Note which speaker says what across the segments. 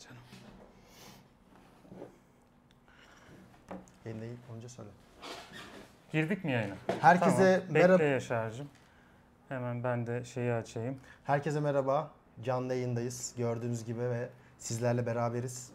Speaker 1: canım.
Speaker 2: Yayındayı önce söyle.
Speaker 1: Girdik mi yayına?
Speaker 2: Herkese
Speaker 1: tamam.
Speaker 2: merhaba.
Speaker 1: Bekle Yaşar'cığım. Hemen ben de şeyi açayım.
Speaker 2: Herkese merhaba. Canlı yayındayız. Gördüğünüz gibi ve sizlerle beraberiz.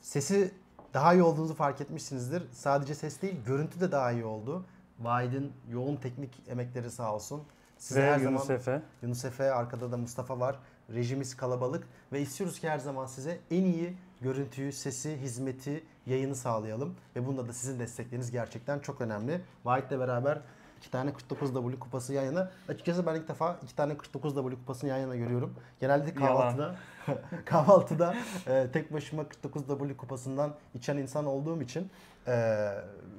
Speaker 2: Sesi daha iyi olduğunuzu fark etmişsinizdir. Sadece ses değil, görüntü de daha iyi oldu. Vahid'in yoğun teknik emekleri sağ olsun. Size
Speaker 1: Ve
Speaker 2: her
Speaker 1: Yunus
Speaker 2: zaman
Speaker 1: Efe.
Speaker 2: Yunus Efe, arkada da Mustafa var. Rejimiz kalabalık ve istiyoruz ki her zaman size en iyi görüntüyü, sesi, hizmeti, yayını sağlayalım. Ve bunda da sizin destekleriniz gerçekten çok önemli. Vahit'le beraber iki tane 49W kupası yan yana. Açıkçası ben ilk defa iki tane 49W kupasını yan yana görüyorum. Genelde kahvaltıda kahvaltıda e, tek başıma 49W kupasından içen insan olduğum için e,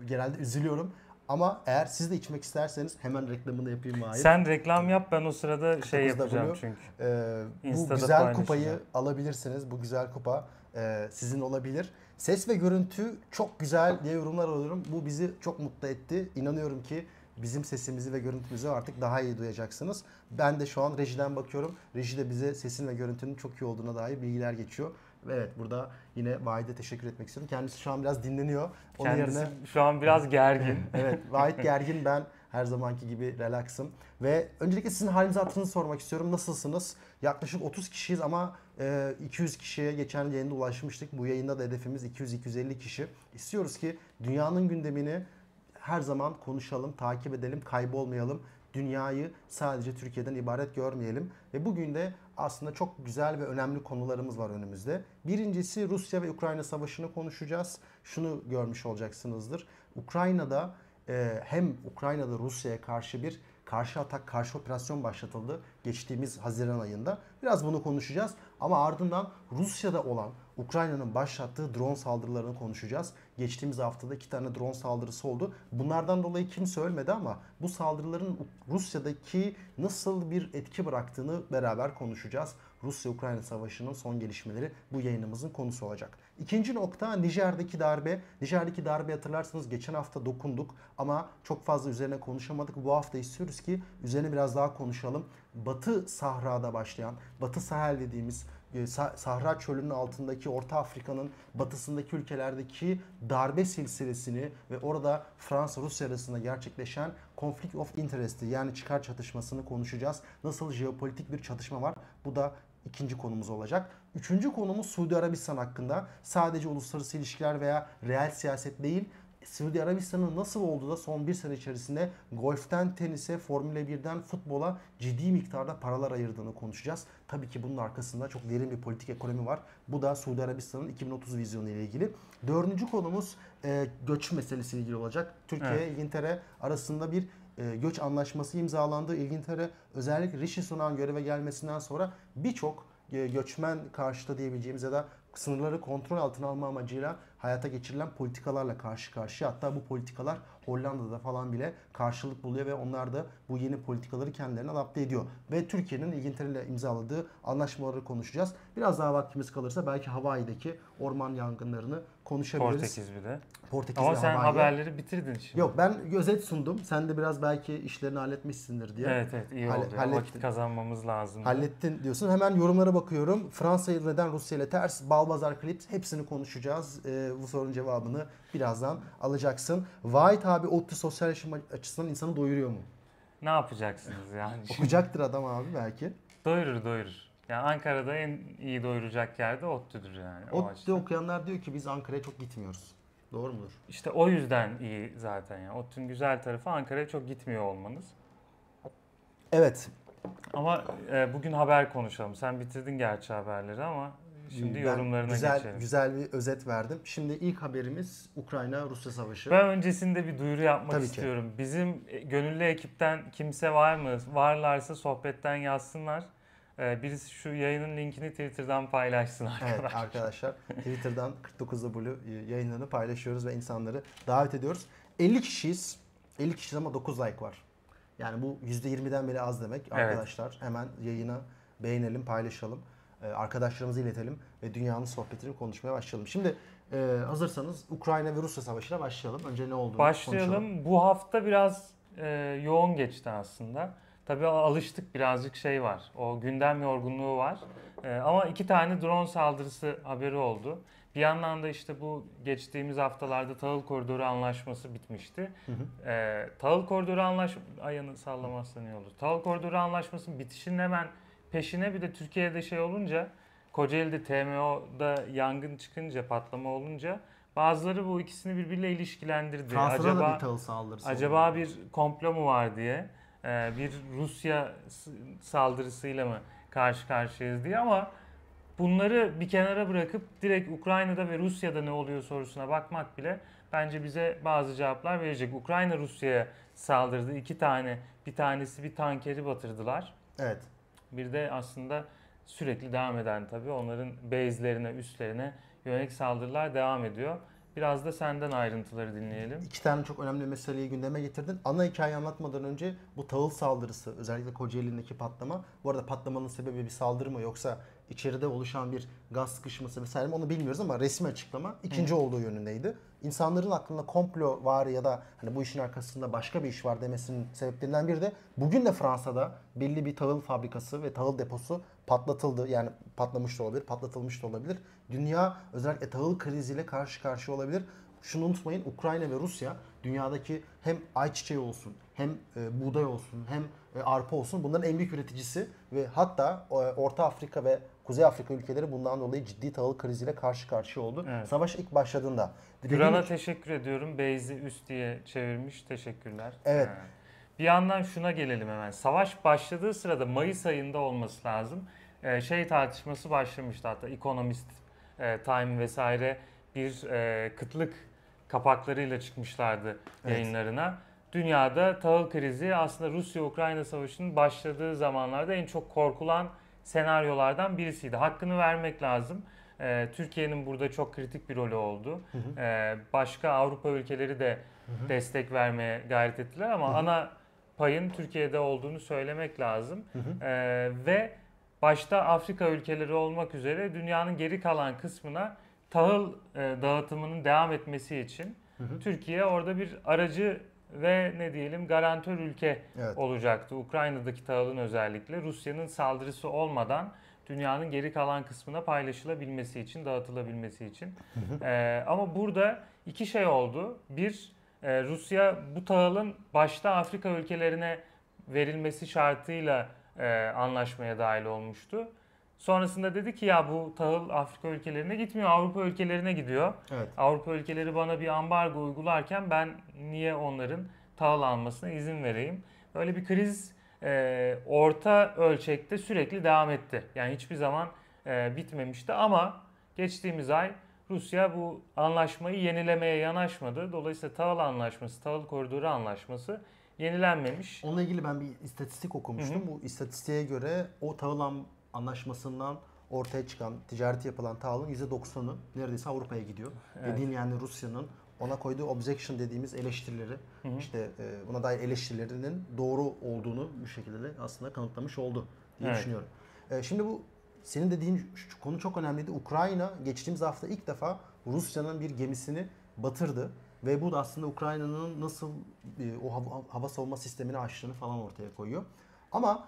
Speaker 2: genelde üzülüyorum. Ama eğer siz de içmek isterseniz hemen reklamını yapayım Vahit.
Speaker 1: Sen reklam yap ben o sırada şey
Speaker 2: 49W.
Speaker 1: yapacağım çünkü.
Speaker 2: Ee, bu güzel kupayı alabilirsiniz. Bu güzel kupa e, sizin olabilir. Ses ve görüntü çok güzel diye yorumlar alıyorum. Bu bizi çok mutlu etti. İnanıyorum ki bizim sesimizi ve görüntümüzü artık daha iyi duyacaksınız. Ben de şu an rejiden bakıyorum. Reji de bize sesin ve görüntünün çok iyi olduğuna dair bilgiler geçiyor. Ve evet burada yine Vahit'e teşekkür etmek istiyorum. Kendisi şu an biraz dinleniyor. Onun
Speaker 1: Kendisi
Speaker 2: yerine
Speaker 1: şu an biraz gergin.
Speaker 2: evet, Vahit gergin ben her zamanki gibi relaxım. Ve öncelikle sizin halinizi hatırınızı sormak istiyorum. Nasılsınız? Yaklaşık 30 kişiyiz ama e, 200 kişiye geçen yayında ulaşmıştık. Bu yayında da hedefimiz 200-250 kişi. İstiyoruz ki dünyanın gündemini her zaman konuşalım, takip edelim, kaybolmayalım. Dünyayı sadece Türkiye'den ibaret görmeyelim. Ve bugün de aslında çok güzel ve önemli konularımız var önümüzde. Birincisi Rusya ve Ukrayna savaşını konuşacağız. Şunu görmüş olacaksınızdır. Ukrayna'da e, hem Ukrayna'da Rusya'ya karşı bir karşı atak, karşı operasyon başlatıldı geçtiğimiz Haziran ayında. Biraz bunu konuşacağız ama ardından Rusya'da olan Ukrayna'nın başlattığı drone saldırılarını konuşacağız. Geçtiğimiz haftada iki tane drone saldırısı oldu. Bunlardan dolayı kimse ölmedi ama bu saldırıların Rusya'daki nasıl bir etki bıraktığını beraber konuşacağız. Rusya-Ukrayna savaşının son gelişmeleri bu yayınımızın konusu olacak. İkinci nokta Nijer'deki darbe. Nijer'deki darbe hatırlarsanız geçen hafta dokunduk ama çok fazla üzerine konuşamadık. Bu hafta istiyoruz ki üzerine biraz daha konuşalım. Batı Sahra'da başlayan, Batı Sahel dediğimiz e, Sahra çölünün altındaki Orta Afrika'nın batısındaki ülkelerdeki darbe silsilesini ve orada Fransa-Rusya arasında gerçekleşen conflict of interest'i yani çıkar çatışmasını konuşacağız. Nasıl jeopolitik bir çatışma var? Bu da ikinci konumuz olacak. Üçüncü konumuz Suudi Arabistan hakkında. Sadece uluslararası ilişkiler veya reel siyaset değil, Suudi Arabistan'ın nasıl oldu da son bir sene içerisinde golften tenise, Formula 1'den futbola ciddi miktarda paralar ayırdığını konuşacağız. Tabii ki bunun arkasında çok derin bir politik ekonomi var. Bu da Suudi Arabistan'ın 2030 vizyonu ile ilgili. Dördüncü konumuz e, göç meselesiyle ilgili olacak. Türkiye, evet. İngiltere arasında bir e, göç anlaşması imzalandı. İngiltere özellikle Rishi Sunak'ın göreve gelmesinden sonra birçok göçmen karşıta diyebileceğimiz ya da sınırları kontrol altına alma amacıyla hayata geçirilen politikalarla karşı karşıya. Hatta bu politikalar Hollanda'da falan bile karşılık buluyor ve onlar da bu yeni politikaları kendilerine adapte ediyor. Ve Türkiye'nin İngiltere ile imzaladığı anlaşmaları konuşacağız. Biraz daha vaktimiz kalırsa belki Hawaii'deki orman yangınlarını konuşabiliriz.
Speaker 1: Portekiz bir de.
Speaker 2: Portekiz
Speaker 1: Ama sen
Speaker 2: Hawaii.
Speaker 1: haberleri bitirdin şimdi.
Speaker 2: Yok ben özet sundum. Sen de biraz belki işlerini halletmişsindir diye.
Speaker 1: Evet evet iyi oldu.
Speaker 2: hallettin.
Speaker 1: Vakit kazanmamız lazım.
Speaker 2: Hallettin diyorsun. Hemen yorumlara bakıyorum. Fransa'yı neden Rusya ile ters? Balbazar Clips hepsini konuşacağız. Ee, bu sorunun cevabını birazdan alacaksın. White abi ODTÜ sosyal yaşam açısından insanı doyuruyor mu?
Speaker 1: Ne yapacaksınız yani?
Speaker 2: Okuyacaktır adam abi belki.
Speaker 1: doyurur doyurur. Yani Ankara'da en iyi doyuracak yerde ODTÜ'dür yani.
Speaker 2: ODTÜ okuyanlar diyor ki biz Ankara'ya çok gitmiyoruz. Doğru mudur?
Speaker 1: İşte o yüzden iyi zaten yani. ODTÜ'nün güzel tarafı Ankara'ya çok gitmiyor olmanız.
Speaker 2: Evet.
Speaker 1: Ama e, bugün haber konuşalım. Sen bitirdin gerçi haberleri ama şimdi
Speaker 2: Ben
Speaker 1: yorumlarına
Speaker 2: güzel,
Speaker 1: geçelim.
Speaker 2: Güzel bir özet verdim. Şimdi ilk haberimiz Ukrayna-Rusya savaşı.
Speaker 1: Ben öncesinde bir duyuru yapmak
Speaker 2: Tabii ki.
Speaker 1: istiyorum. Bizim e, gönüllü ekipten kimse var mı? Varlarsa sohbetten yazsınlar. Ee, birisi şu yayının linkini Twitter'dan paylaşsın arkadaşlar.
Speaker 2: Evet arkadaşlar Twitter'dan 49W yayınlarını paylaşıyoruz ve insanları davet ediyoruz. 50 kişiyiz. 50 kişiyiz ama 9 like var. Yani bu %20'den bile az demek arkadaşlar. Hemen yayını beğenelim, paylaşalım. Ee, arkadaşlarımıza iletelim ve dünyanın sohbetini konuşmaya başlayalım. Şimdi e, hazırsanız Ukrayna ve Rusya savaşına başlayalım. Önce ne olduğunu konuşalım.
Speaker 1: Başlayalım. Bu hafta biraz e, yoğun geçti aslında. tabii alıştık birazcık şey var. O gündem yorgunluğu var. Ama iki tane drone saldırısı haberi oldu. Bir yandan da işte bu geçtiğimiz haftalarda tahıl koridoru anlaşması bitmişti.
Speaker 2: Hı hı.
Speaker 1: Ee, tahıl koridoru anlaş ayağını sallamazsan iyi olur. Tahıl koridoru anlaşmasının bitişinin hemen peşine bir de Türkiye'de şey olunca Kocaeli'de TMO'da yangın çıkınca patlama olunca bazıları bu ikisini birbiriyle ilişkilendirdi.
Speaker 2: Fransa'da da
Speaker 1: acaba
Speaker 2: bir tahıl saldırısı
Speaker 1: acaba
Speaker 2: oldu.
Speaker 1: bir komplo mu var diye e, bir Rusya saldırısıyla mı karşı karşıyayız diye ama bunları bir kenara bırakıp direkt Ukrayna'da ve Rusya'da ne oluyor sorusuna bakmak bile bence bize bazı cevaplar verecek. Ukrayna Rusya'ya saldırdı. iki tane. Bir tanesi bir tankeri batırdılar.
Speaker 2: Evet.
Speaker 1: Bir de aslında sürekli devam eden tabii onların base'lerine, üstlerine yönelik saldırılar devam ediyor. Biraz da senden ayrıntıları dinleyelim.
Speaker 2: İki tane çok önemli meseleyi gündeme getirdin. Ana hikayeyi anlatmadan önce bu tahıl saldırısı özellikle Kocaeli'ndeki patlama. Bu arada patlamanın sebebi bir saldırı mı yoksa içeride oluşan bir gaz sıkışması vesaire onu bilmiyoruz ama resmi açıklama ikinci olduğu yönündeydi. İnsanların aklında komplo var ya da hani bu işin arkasında başka bir iş var demesinin sebeplerinden biri de bugün de Fransa'da belli bir tahıl fabrikası ve tahıl deposu patlatıldı. Yani patlamış da olabilir, patlatılmış da olabilir. Dünya özellikle tahıl kriziyle karşı karşıya olabilir. Şunu unutmayın Ukrayna ve Rusya dünyadaki hem ayçiçeği olsun hem e, buğday olsun hem e, arpa olsun bunların en büyük üreticisi ve hatta e, Orta Afrika ve Kuzey Afrika ülkeleri bundan dolayı ciddi tahıl kriziyle karşı karşıya oldu.
Speaker 1: Evet.
Speaker 2: Savaş ilk başladığında.
Speaker 1: Güran'a teşekkür ediyorum. Beyzi üst diye çevirmiş. Teşekkürler.
Speaker 2: Evet.
Speaker 1: Ha. Bir yandan şuna gelelim hemen. Savaş başladığı sırada Mayıs ayında olması lazım. Ee, şey tartışması başlamıştı hatta Economist, e, Time vesaire bir e, kıtlık kapaklarıyla çıkmışlardı
Speaker 2: Evet.
Speaker 1: yayınlarına. Dünyada tahıl krizi aslında Rusya-Ukrayna savaşının başladığı zamanlarda en çok korkulan senaryolardan birisiydi. Hakkını vermek lazım. Ee, Türkiye'nin burada çok kritik bir rolü oldu.
Speaker 2: Hı hı.
Speaker 1: Ee, başka Avrupa ülkeleri de destek vermeye gayret ettiler ama
Speaker 2: Hı hı.
Speaker 1: ana payın Türkiye'de olduğunu söylemek lazım.
Speaker 2: Hı hı.
Speaker 1: Ee, ve başta Afrika ülkeleri olmak üzere dünyanın geri kalan kısmına tahıl e, dağıtımının devam etmesi için
Speaker 2: Hı hı.
Speaker 1: Türkiye orada bir aracı ve ne diyelim garantör ülke
Speaker 2: Evet.
Speaker 1: olacaktı. Ukrayna'daki tahılın özellikle Rusya'nın saldırısı olmadan dünyanın geri kalan kısmına paylaşılabilmesi için, dağıtılabilmesi için. Ee, ama burada iki şey oldu. Bir, e, Rusya bu tahılın başta Afrika ülkelerine verilmesi şartıyla e, anlaşmaya dahil olmuştu. Sonrasında dedi ki ya bu tahıl Afrika ülkelerine gitmiyor, Avrupa ülkelerine gidiyor.
Speaker 2: Evet.
Speaker 1: Avrupa ülkeleri bana bir ambargo uygularken ben niye onların tahıl almasına izin vereyim? Böyle bir kriz e, orta ölçekte sürekli devam etti. Yani hiçbir zaman e, bitmemişti ama geçtiğimiz ay Rusya bu anlaşmayı yenilemeye yanaşmadı. Dolayısıyla tahıl anlaşması, tahıl koridoru anlaşması yenilenmemiş.
Speaker 2: Onunla ilgili ben bir istatistik okumuştum. Bu istatistiğe göre o tahıl anlaşmasından ortaya çıkan, ticareti yapılan tahılın %90'ı neredeyse Avrupa'ya gidiyor.
Speaker 1: Evet.
Speaker 2: Dediğin yani Rusya'nın ona koyduğu objection dediğimiz eleştirileri,
Speaker 1: Hı hı.
Speaker 2: işte e, buna dair eleştirilerinin doğru olduğunu bu şekilde de aslında kanıtlamış oldu diye
Speaker 1: Evet.
Speaker 2: düşünüyorum. E, şimdi bu senin dediğin konu çok önemliydi. Ukrayna geçtiğimiz hafta ilk defa Rusya'nın bir gemisini batırdı. Ve bu da aslında Ukrayna'nın nasıl e, o hava, hava savunma sistemini aştığını falan ortaya koyuyor. Ama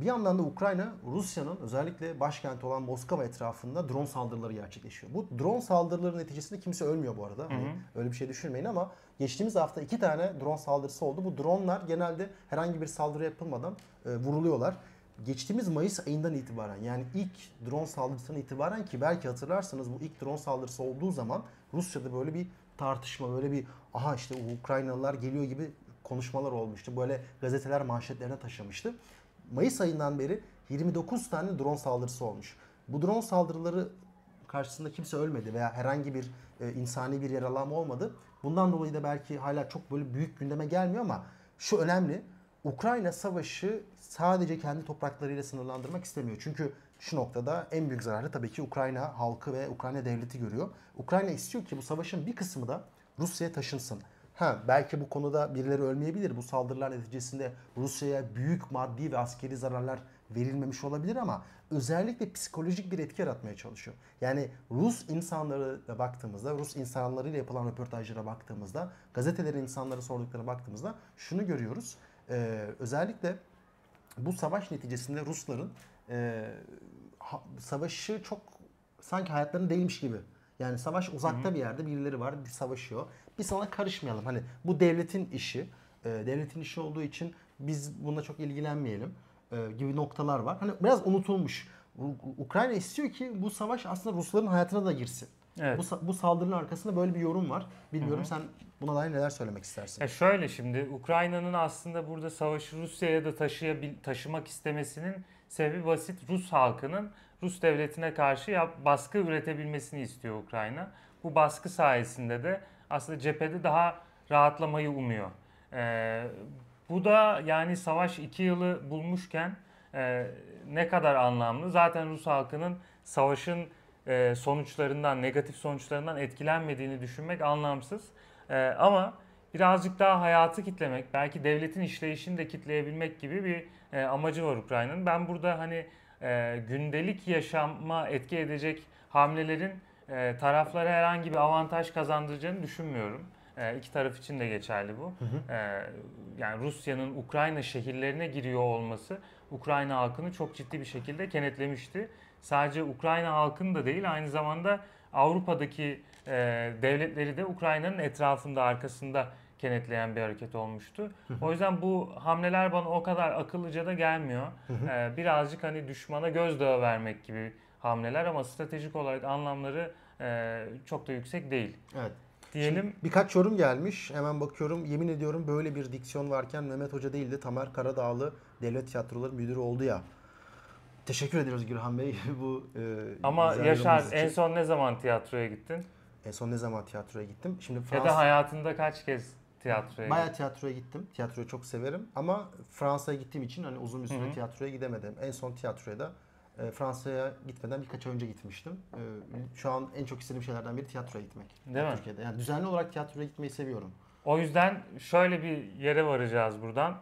Speaker 2: bir yandan da Ukrayna, Rusya'nın özellikle başkenti olan Moskova etrafında drone saldırıları gerçekleşiyor. Bu drone saldırıları neticesinde kimse ölmüyor bu arada. Hani öyle bir şey düşünmeyin ama geçtiğimiz hafta iki tane drone saldırısı oldu. Bu dronelar genelde herhangi bir saldırı yapılmadan e, vuruluyorlar. Geçtiğimiz Mayıs ayından itibaren yani ilk drone saldırısından itibaren ki belki hatırlarsanız bu ilk drone saldırısı olduğu zaman Rusya'da böyle bir tartışma böyle bir aha işte Ukraynalılar geliyor gibi konuşmalar olmuştu. Böyle gazeteler manşetlerine taşımıştı. Mayıs ayından beri 29 tane drone saldırısı olmuş. Bu drone saldırıları karşısında kimse ölmedi veya herhangi bir e, insani bir yaralanma olmadı. Bundan dolayı da belki hala çok böyle büyük gündeme gelmiyor ama şu önemli. Ukrayna savaşı sadece kendi topraklarıyla sınırlandırmak istemiyor. Çünkü şu noktada en büyük zararı tabii ki Ukrayna halkı ve Ukrayna devleti görüyor. Ukrayna istiyor ki bu savaşın bir kısmı da Rusya'ya taşınsın. Ha belki bu konuda birileri ölmeyebilir. Bu saldırılar neticesinde Rusya'ya büyük maddi ve askeri zararlar verilmemiş olabilir ama özellikle psikolojik bir etki yaratmaya çalışıyor. Yani Rus insanlarına baktığımızda, Rus insanlarıyla yapılan röportajlara baktığımızda, gazetelerin insanlara sorduklarına baktığımızda şunu görüyoruz. Ee, özellikle bu savaş neticesinde Rusların e, ha- savaşı çok sanki hayatlarında değilmiş gibi. Yani savaş uzakta bir yerde birileri var, bir savaşıyor. Biz sana karışmayalım. Hani bu devletin işi. e, devletin işi olduğu için biz bununla çok ilgilenmeyelim e, gibi noktalar var. Hani biraz unutulmuş. Ukrayna istiyor ki bu savaş aslında Rusların hayatına da girsin.
Speaker 1: Evet.
Speaker 2: Bu, bu saldırının arkasında böyle bir yorum var. Bilmiyorum sen buna dair neler söylemek istersin?
Speaker 1: Ya şöyle şimdi Ukrayna'nın aslında burada savaşı Rusya'ya da taşıyabil, taşımak istemesinin sebebi basit. Rus halkının Rus devletine karşı yap, baskı üretebilmesini istiyor Ukrayna. Bu baskı sayesinde de aslında cephede daha rahatlamayı umuyor. Ee, bu da yani savaş iki yılı bulmuşken e, ne kadar anlamlı. Zaten Rus halkının savaşın e, sonuçlarından, negatif sonuçlarından etkilenmediğini düşünmek anlamsız. E, ama birazcık daha hayatı kitlemek, belki devletin işleyişini de kitleyebilmek gibi bir e, amacı var Ukrayna'nın. Ben burada hani e, gündelik yaşama etki edecek hamlelerin e, taraflara herhangi bir avantaj kazandıracağını düşünmüyorum. E, iki taraf için de geçerli bu. E, yani Rusya'nın Ukrayna şehirlerine giriyor olması Ukrayna halkını çok ciddi bir şekilde kenetlemişti. Sadece Ukrayna halkını da değil aynı zamanda Avrupa'daki e, devletleri de Ukrayna'nın etrafında arkasında kenetleyen bir hareket olmuştu. O yüzden bu hamleler bana o kadar akıllıca da gelmiyor. E, birazcık hani düşmana gözdağı vermek gibi hamleler ama stratejik olarak anlamları e, çok da yüksek değil.
Speaker 2: Evet.
Speaker 1: Diyelim
Speaker 2: Birkaç yorum gelmiş. Hemen bakıyorum. Yemin ediyorum böyle bir diksiyon varken Mehmet Hoca değil de Tamer Karadağlı Devlet Tiyatroları Müdürü oldu ya. Teşekkür ediyoruz Gürhan Bey bu e,
Speaker 1: ama Yaşar en son ne zaman tiyatroya gittin?
Speaker 2: En son ne zaman tiyatroya gittim? Şimdi
Speaker 1: Ya
Speaker 2: Fransa
Speaker 1: da hayatında kaç kez tiyatroya gittin?
Speaker 2: Bayağı tiyatroya gittim. Tiyatroyu çok severim ama Fransa'ya gittiğim için hani uzun bir süre
Speaker 1: Hı hı.
Speaker 2: tiyatroya gidemedim. En son tiyatroya da Fransa'ya gitmeden birkaç ay önce gitmiştim. E, şu an en çok istediğim şeylerden biri tiyatroya gitmek.
Speaker 1: Değil mi?
Speaker 2: Türkiye'de. Yani düzenli olarak tiyatroya gitmeyi seviyorum.
Speaker 1: O yüzden şöyle bir yere varacağız buradan.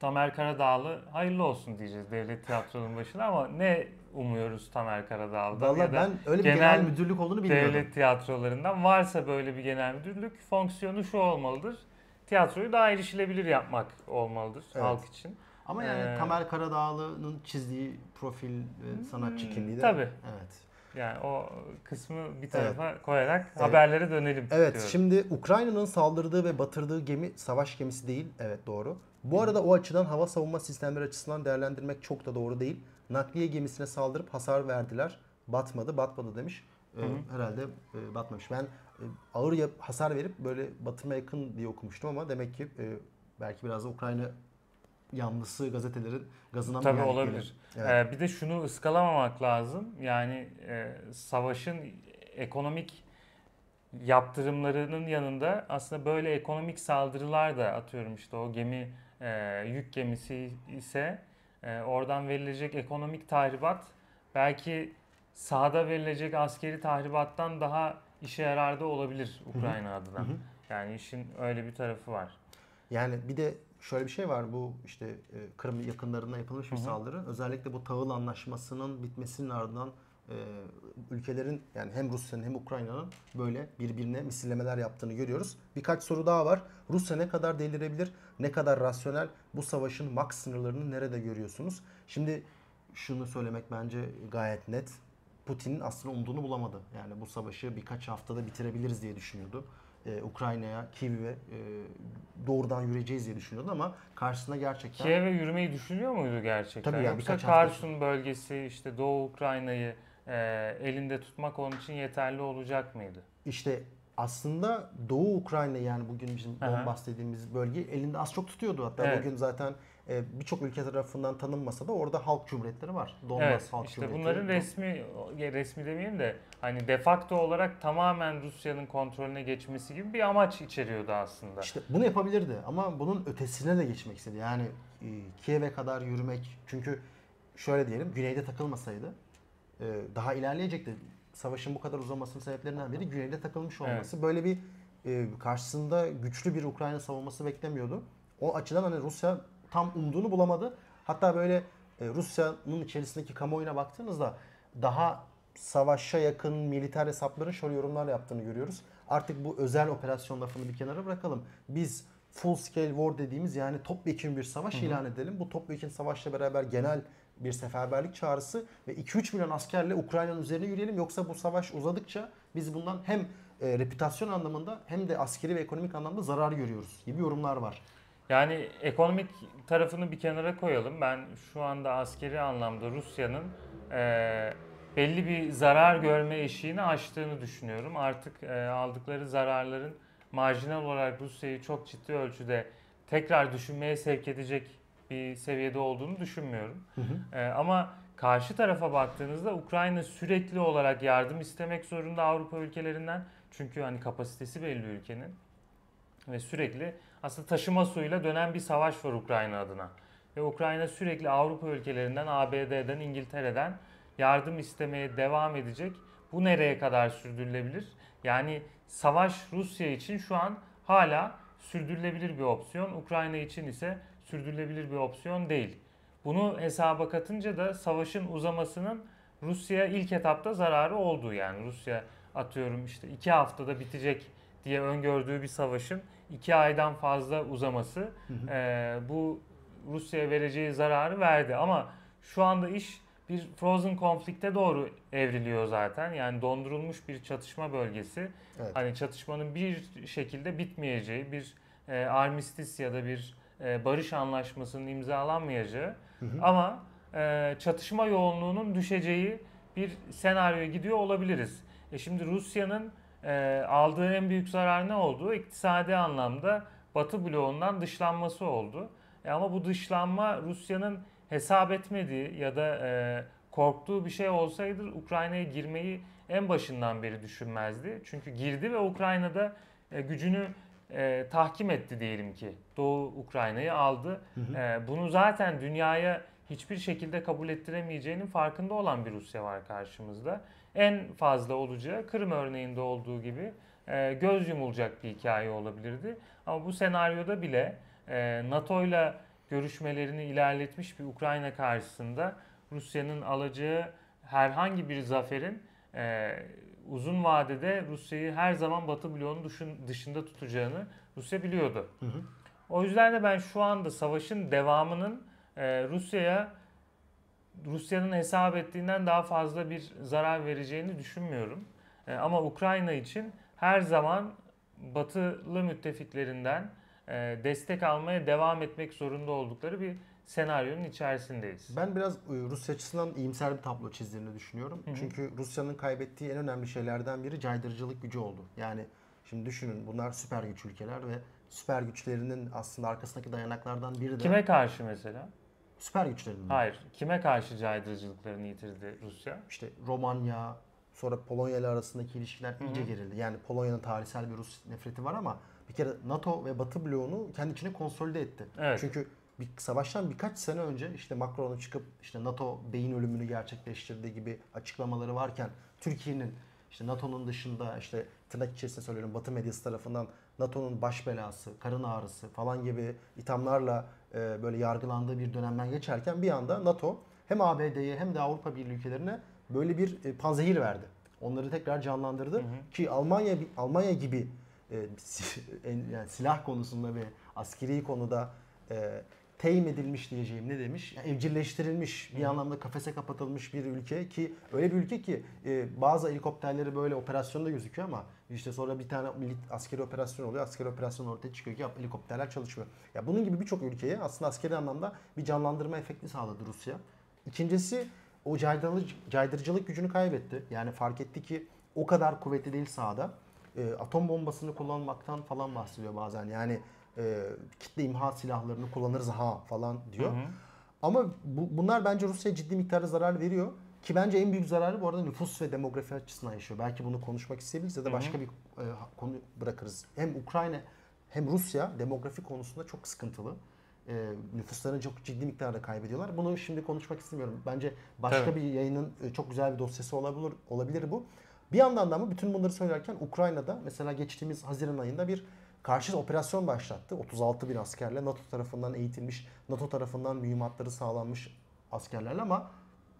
Speaker 1: Tamer Karadağlı hayırlı olsun diyeceğiz devlet tiyatronun başına ama ne umuyoruz Tamer Karadağlı'dan da
Speaker 2: ben öyle bir
Speaker 1: genel
Speaker 2: genel, müdürlük olduğunu bilmiyordum.
Speaker 1: devlet tiyatrolarından varsa böyle bir genel müdürlük fonksiyonu şu olmalıdır. Tiyatroyu daha erişilebilir yapmak olmalıdır
Speaker 2: Evet.
Speaker 1: halk için.
Speaker 2: Ama yani
Speaker 1: Ee,
Speaker 2: Tamer Karadağlı'nın çizdiği profil ve sanatçı
Speaker 1: Hmm,
Speaker 2: kimliği de
Speaker 1: tabii.
Speaker 2: Evet.
Speaker 1: Yani o kısmı bir tarafa koyarak
Speaker 2: Evet.
Speaker 1: haberlere dönelim
Speaker 2: Evet
Speaker 1: diyorum.
Speaker 2: şimdi Ukrayna'nın saldırdığı ve batırdığı gemi savaş gemisi değil. Evet doğru. Bu arada o açıdan hava savunma sistemleri açısından değerlendirmek çok da doğru değil. Nakliye gemisine saldırıp hasar verdiler. Batmadı, batmadı demiş. Ee, herhalde e, batmamış. Ben e, ağır hasar verip böyle batırma yakın diye okumuştum ama demek ki e, belki biraz da Ukrayna yanlısı gazetelerin gazına mı
Speaker 1: Tabii olabilir.
Speaker 2: yine? Evet.
Speaker 1: Ee, bir de şunu ıskalamamak lazım. Yani e, savaşın ekonomik yaptırımlarının yanında aslında böyle ekonomik saldırılar da atıyorum işte o gemi e, yük gemisi ise e, oradan verilecek ekonomik tahribat belki sahada verilecek askeri tahribattan daha işe yarar da olabilir Ukrayna adına.
Speaker 2: Hı hı.
Speaker 1: Yani işin öyle bir tarafı var.
Speaker 2: Yani bir de şöyle bir şey var bu işte e, Kırım yakınlarına yapılmış bir
Speaker 1: Hı hı.
Speaker 2: saldırı. Özellikle bu tahıl anlaşmasının bitmesinin ardından e, ülkelerin yani hem Rusya'nın hem Ukrayna'nın böyle birbirine misillemeler yaptığını görüyoruz. Birkaç soru daha var. Rusya ne kadar delirebilir, ne kadar rasyonel, bu savaşın max sınırlarını nerede görüyorsunuz? Şimdi şunu söylemek bence gayet net. Putin'in aslında umduğunu bulamadı. Yani bu savaşı birkaç haftada bitirebiliriz diye düşünüyordu. Ee, Ukrayna'ya, Kiev'e e, doğrudan yürüyeceğiz diye düşünüyordu ama karşısına gerçekten
Speaker 1: Kiev'e yürümeyi düşünüyor muydu gerçekten?
Speaker 2: Tabii ya,
Speaker 1: Yoksa Karsun bölgesi işte Doğu Ukrayna'yı e, elinde tutmak onun için yeterli olacak mıydı?
Speaker 2: işte aslında Doğu Ukrayna yani bugün bizim
Speaker 1: Aha.
Speaker 2: Donbas dediğimiz bölgeyi elinde az çok tutuyordu. Hatta
Speaker 1: Evet.
Speaker 2: bugün zaten e, birçok ülke tarafından tanınmasa da orada halk cumhuriyetleri var. Donbas
Speaker 1: evet
Speaker 2: Halk
Speaker 1: işte
Speaker 2: Cumhuriyeti.
Speaker 1: bunların resmi ya resmi demeyeyim de hani defakto olarak tamamen Rusya'nın kontrolüne geçmesi gibi bir amaç içeriyordu aslında.
Speaker 2: İşte bunu yapabilirdi ama bunun ötesine de geçmek istedi. Yani e, Kiev'e kadar yürümek çünkü şöyle diyelim güneyde takılmasaydı e, daha ilerleyecekti. Savaşın bu kadar uzamasının sebeplerinden biri güneyde takılmış olması. Böyle bir e, karşısında güçlü bir Ukrayna savunması beklemiyordu. O açıdan hani Rusya tam umduğunu bulamadı. Hatta böyle e, Rusya'nın içerisindeki kamuoyuna baktığınızda daha savaşa yakın militer hesapların şöyle yorumlar yaptığını görüyoruz. Artık bu özel operasyon lafını bir kenara bırakalım. Biz full scale war dediğimiz yani topyekun bir savaş ilan edelim. Bu topyekun savaşla beraber genel bir seferberlik çağrısı ve 2-3 milyon askerle Ukrayna'nın üzerine yürüyelim. Yoksa bu savaş uzadıkça biz bundan hem e, reputasyon anlamında hem de askeri ve ekonomik anlamda zarar görüyoruz gibi yorumlar var.
Speaker 1: Yani ekonomik tarafını bir kenara koyalım. Ben şu anda askeri anlamda Rusya'nın e, belli bir zarar görme eşiğini aştığını düşünüyorum. Artık e, aldıkları zararların marjinal olarak Rusya'yı çok ciddi ölçüde tekrar düşünmeye sevk edecek bir seviyede olduğunu düşünmüyorum. E, ama karşı tarafa baktığınızda Ukrayna sürekli olarak yardım istemek zorunda Avrupa ülkelerinden. Çünkü hani kapasitesi belli ülkenin ve sürekli aslında taşıma suyuyla dönen bir savaş var Ukrayna adına. Ve Ukrayna sürekli Avrupa ülkelerinden, ABD'den, İngiltere'den yardım istemeye devam edecek. Bu nereye kadar sürdürülebilir? Yani savaş Rusya için şu an hala sürdürülebilir bir opsiyon. Ukrayna için ise sürdürülebilir bir opsiyon değil. Bunu hesaba katınca da savaşın uzamasının Rusya ilk etapta zararı olduğu yani Rusya atıyorum işte iki haftada bitecek diye öngördüğü bir savaşın iki aydan fazla uzaması e, bu Rusya'ya vereceği zararı verdi. Ama şu anda iş bir frozen konflikte doğru evriliyor zaten. Yani dondurulmuş bir çatışma bölgesi.
Speaker 2: Evet.
Speaker 1: Hani çatışmanın bir şekilde bitmeyeceği, bir e, armistis ya da bir e, barış anlaşmasının imzalanmayacağı ama e, çatışma yoğunluğunun düşeceği bir senaryoya gidiyor olabiliriz. E şimdi Rusya'nın e, aldığı en büyük zarar ne oldu? İktisadi anlamda Batı bloğundan dışlanması oldu. E ama bu dışlanma Rusya'nın hesap etmediği ya da e, korktuğu bir şey olsaydı Ukrayna'ya girmeyi en başından beri düşünmezdi. Çünkü girdi ve Ukrayna'da e, gücünü e, tahkim etti diyelim ki. Doğu Ukrayna'yı aldı. E, bunu zaten dünyaya hiçbir şekilde kabul ettiremeyeceğinin farkında olan bir Rusya var karşımızda. En fazla olacağı Kırım örneğinde olduğu gibi e, göz yumulacak bir hikaye olabilirdi. Ama bu senaryoda bile e, NATO ile görüşmelerini ilerletmiş bir Ukrayna karşısında Rusya'nın alacağı herhangi bir zaferin e, uzun vadede Rusya'yı her zaman Batı bloğunun dışın- dışında tutacağını Rusya biliyordu. O yüzden de ben şu anda savaşın devamının e, Rusya'ya Rusya'nın hesap ettiğinden daha fazla bir zarar vereceğini düşünmüyorum. E, ama Ukrayna için her zaman batılı müttefiklerinden e, destek almaya devam etmek zorunda oldukları bir senaryonun içerisindeyiz.
Speaker 2: Ben biraz e, Rusya açısından iyimser bir tablo çizdiğini düşünüyorum. Çünkü Rusya'nın kaybettiği en önemli şeylerden biri caydırıcılık gücü oldu. Yani şimdi düşünün bunlar süper güç ülkeler ve süper güçlerinin aslında arkasındaki dayanaklardan biri de
Speaker 1: Kime karşı mesela?
Speaker 2: Süper güçlerinin.
Speaker 1: Hayır. Kime karşı caydırıcılıklarını yitirdi Rusya?
Speaker 2: İşte Romanya, sonra Polonya ile arasındaki ilişkiler iyice gerildi. Yani Polonya'nın tarihsel bir Rus nefreti var ama bir kere NATO ve Batı bloğunu kendi içine konsolide etti.
Speaker 1: Evet.
Speaker 2: Çünkü bir savaştan birkaç sene önce işte Macron'un çıkıp işte NATO beyin ölümünü gerçekleştirdiği gibi açıklamaları varken Türkiye'nin işte NATO'nun dışında işte tırnak içerisinde söylüyorum Batı medyası tarafından NATO'nun baş belası, karın ağrısı falan gibi ithamlarla e, böyle yargılandığı bir dönemden geçerken bir anda NATO hem ABD'ye hem de Avrupa Birliği ülkelerine böyle bir e, panzehir verdi. Onları tekrar canlandırdı ki Almanya Almanya gibi e, yani silah konusunda ve askeri konuda e, teyim edilmiş diyeceğim ne demiş? Yani evcilleştirilmiş bir anlamda kafese kapatılmış bir ülke ki öyle bir ülke ki e, bazı helikopterleri böyle operasyonda gözüküyor ama işte sonra bir tane askeri operasyon oluyor. Askeri operasyon ortaya çıkıyor ki helikopterler çalışmıyor. Ya bunun gibi birçok ülkeye aslında askeri anlamda bir canlandırma efekti sağladı Rusya. İkincisi o caydırıcılık, caydırıcılık gücünü kaybetti. Yani fark etti ki o kadar kuvvetli değil sahada. E, atom bombasını kullanmaktan falan bahsediyor bazen. Yani e, kitle imha silahlarını kullanırız ha falan diyor.
Speaker 1: Hı hı.
Speaker 2: Ama bu, bunlar bence Rusya'ya ciddi miktarda zarar veriyor. Ki bence en büyük zararı bu arada nüfus ve demografi açısından yaşıyor. Belki bunu konuşmak isteyebiliriz ya da başka bir e, konu bırakırız. Hem Ukrayna hem Rusya demografi konusunda çok sıkıntılı. E, nüfuslarını çok ciddi miktarda kaybediyorlar. Bunu şimdi konuşmak istemiyorum. Bence başka
Speaker 1: Tabii.
Speaker 2: bir yayının e, çok güzel bir dosyası olabilir, olabilir bu. Bir yandan da ama bütün bunları söylerken Ukrayna'da mesela geçtiğimiz Haziran ayında bir karşı operasyon başlattı. 36 bin askerle NATO tarafından eğitilmiş, NATO tarafından mühimmatları sağlanmış askerlerle ama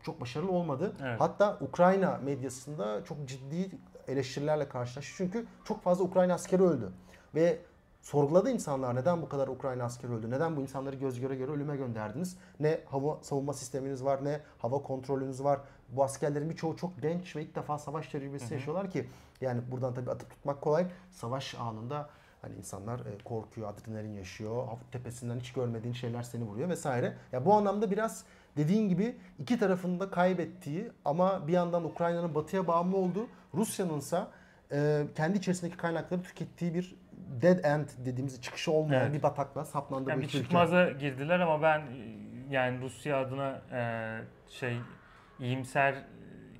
Speaker 2: çok başarılı olmadı.
Speaker 1: Evet.
Speaker 2: Hatta Ukrayna medyasında çok ciddi eleştirilerle karşılaştı. Çünkü çok fazla Ukrayna askeri öldü. Ve sorguladı insanlar neden bu kadar Ukrayna askeri öldü? Neden bu insanları göz göre göre ölüme gönderdiniz? Ne hava savunma sisteminiz var ne hava kontrolünüz var. Bu askerlerin birçoğu çok genç ve ilk defa savaş tecrübesi hı hı. yaşıyorlar ki yani buradan tabii atıp tutmak kolay. Savaş anında Hani insanlar e, korkuyor, adrenalin yaşıyor, tepesinden hiç görmediğin şeyler seni vuruyor vesaire. Ya bu anlamda biraz dediğin gibi iki tarafında kaybettiği ama bir yandan Ukrayna'nın batıya bağımlı olduğu, Rusya'nın ise kendi içerisindeki kaynakları tükettiği bir dead end dediğimiz çıkışı olmayan evet. bir bataklığa saplandı
Speaker 1: yani bir çıkmaza girdiler ama ben yani Rusya adına e, şey iyimser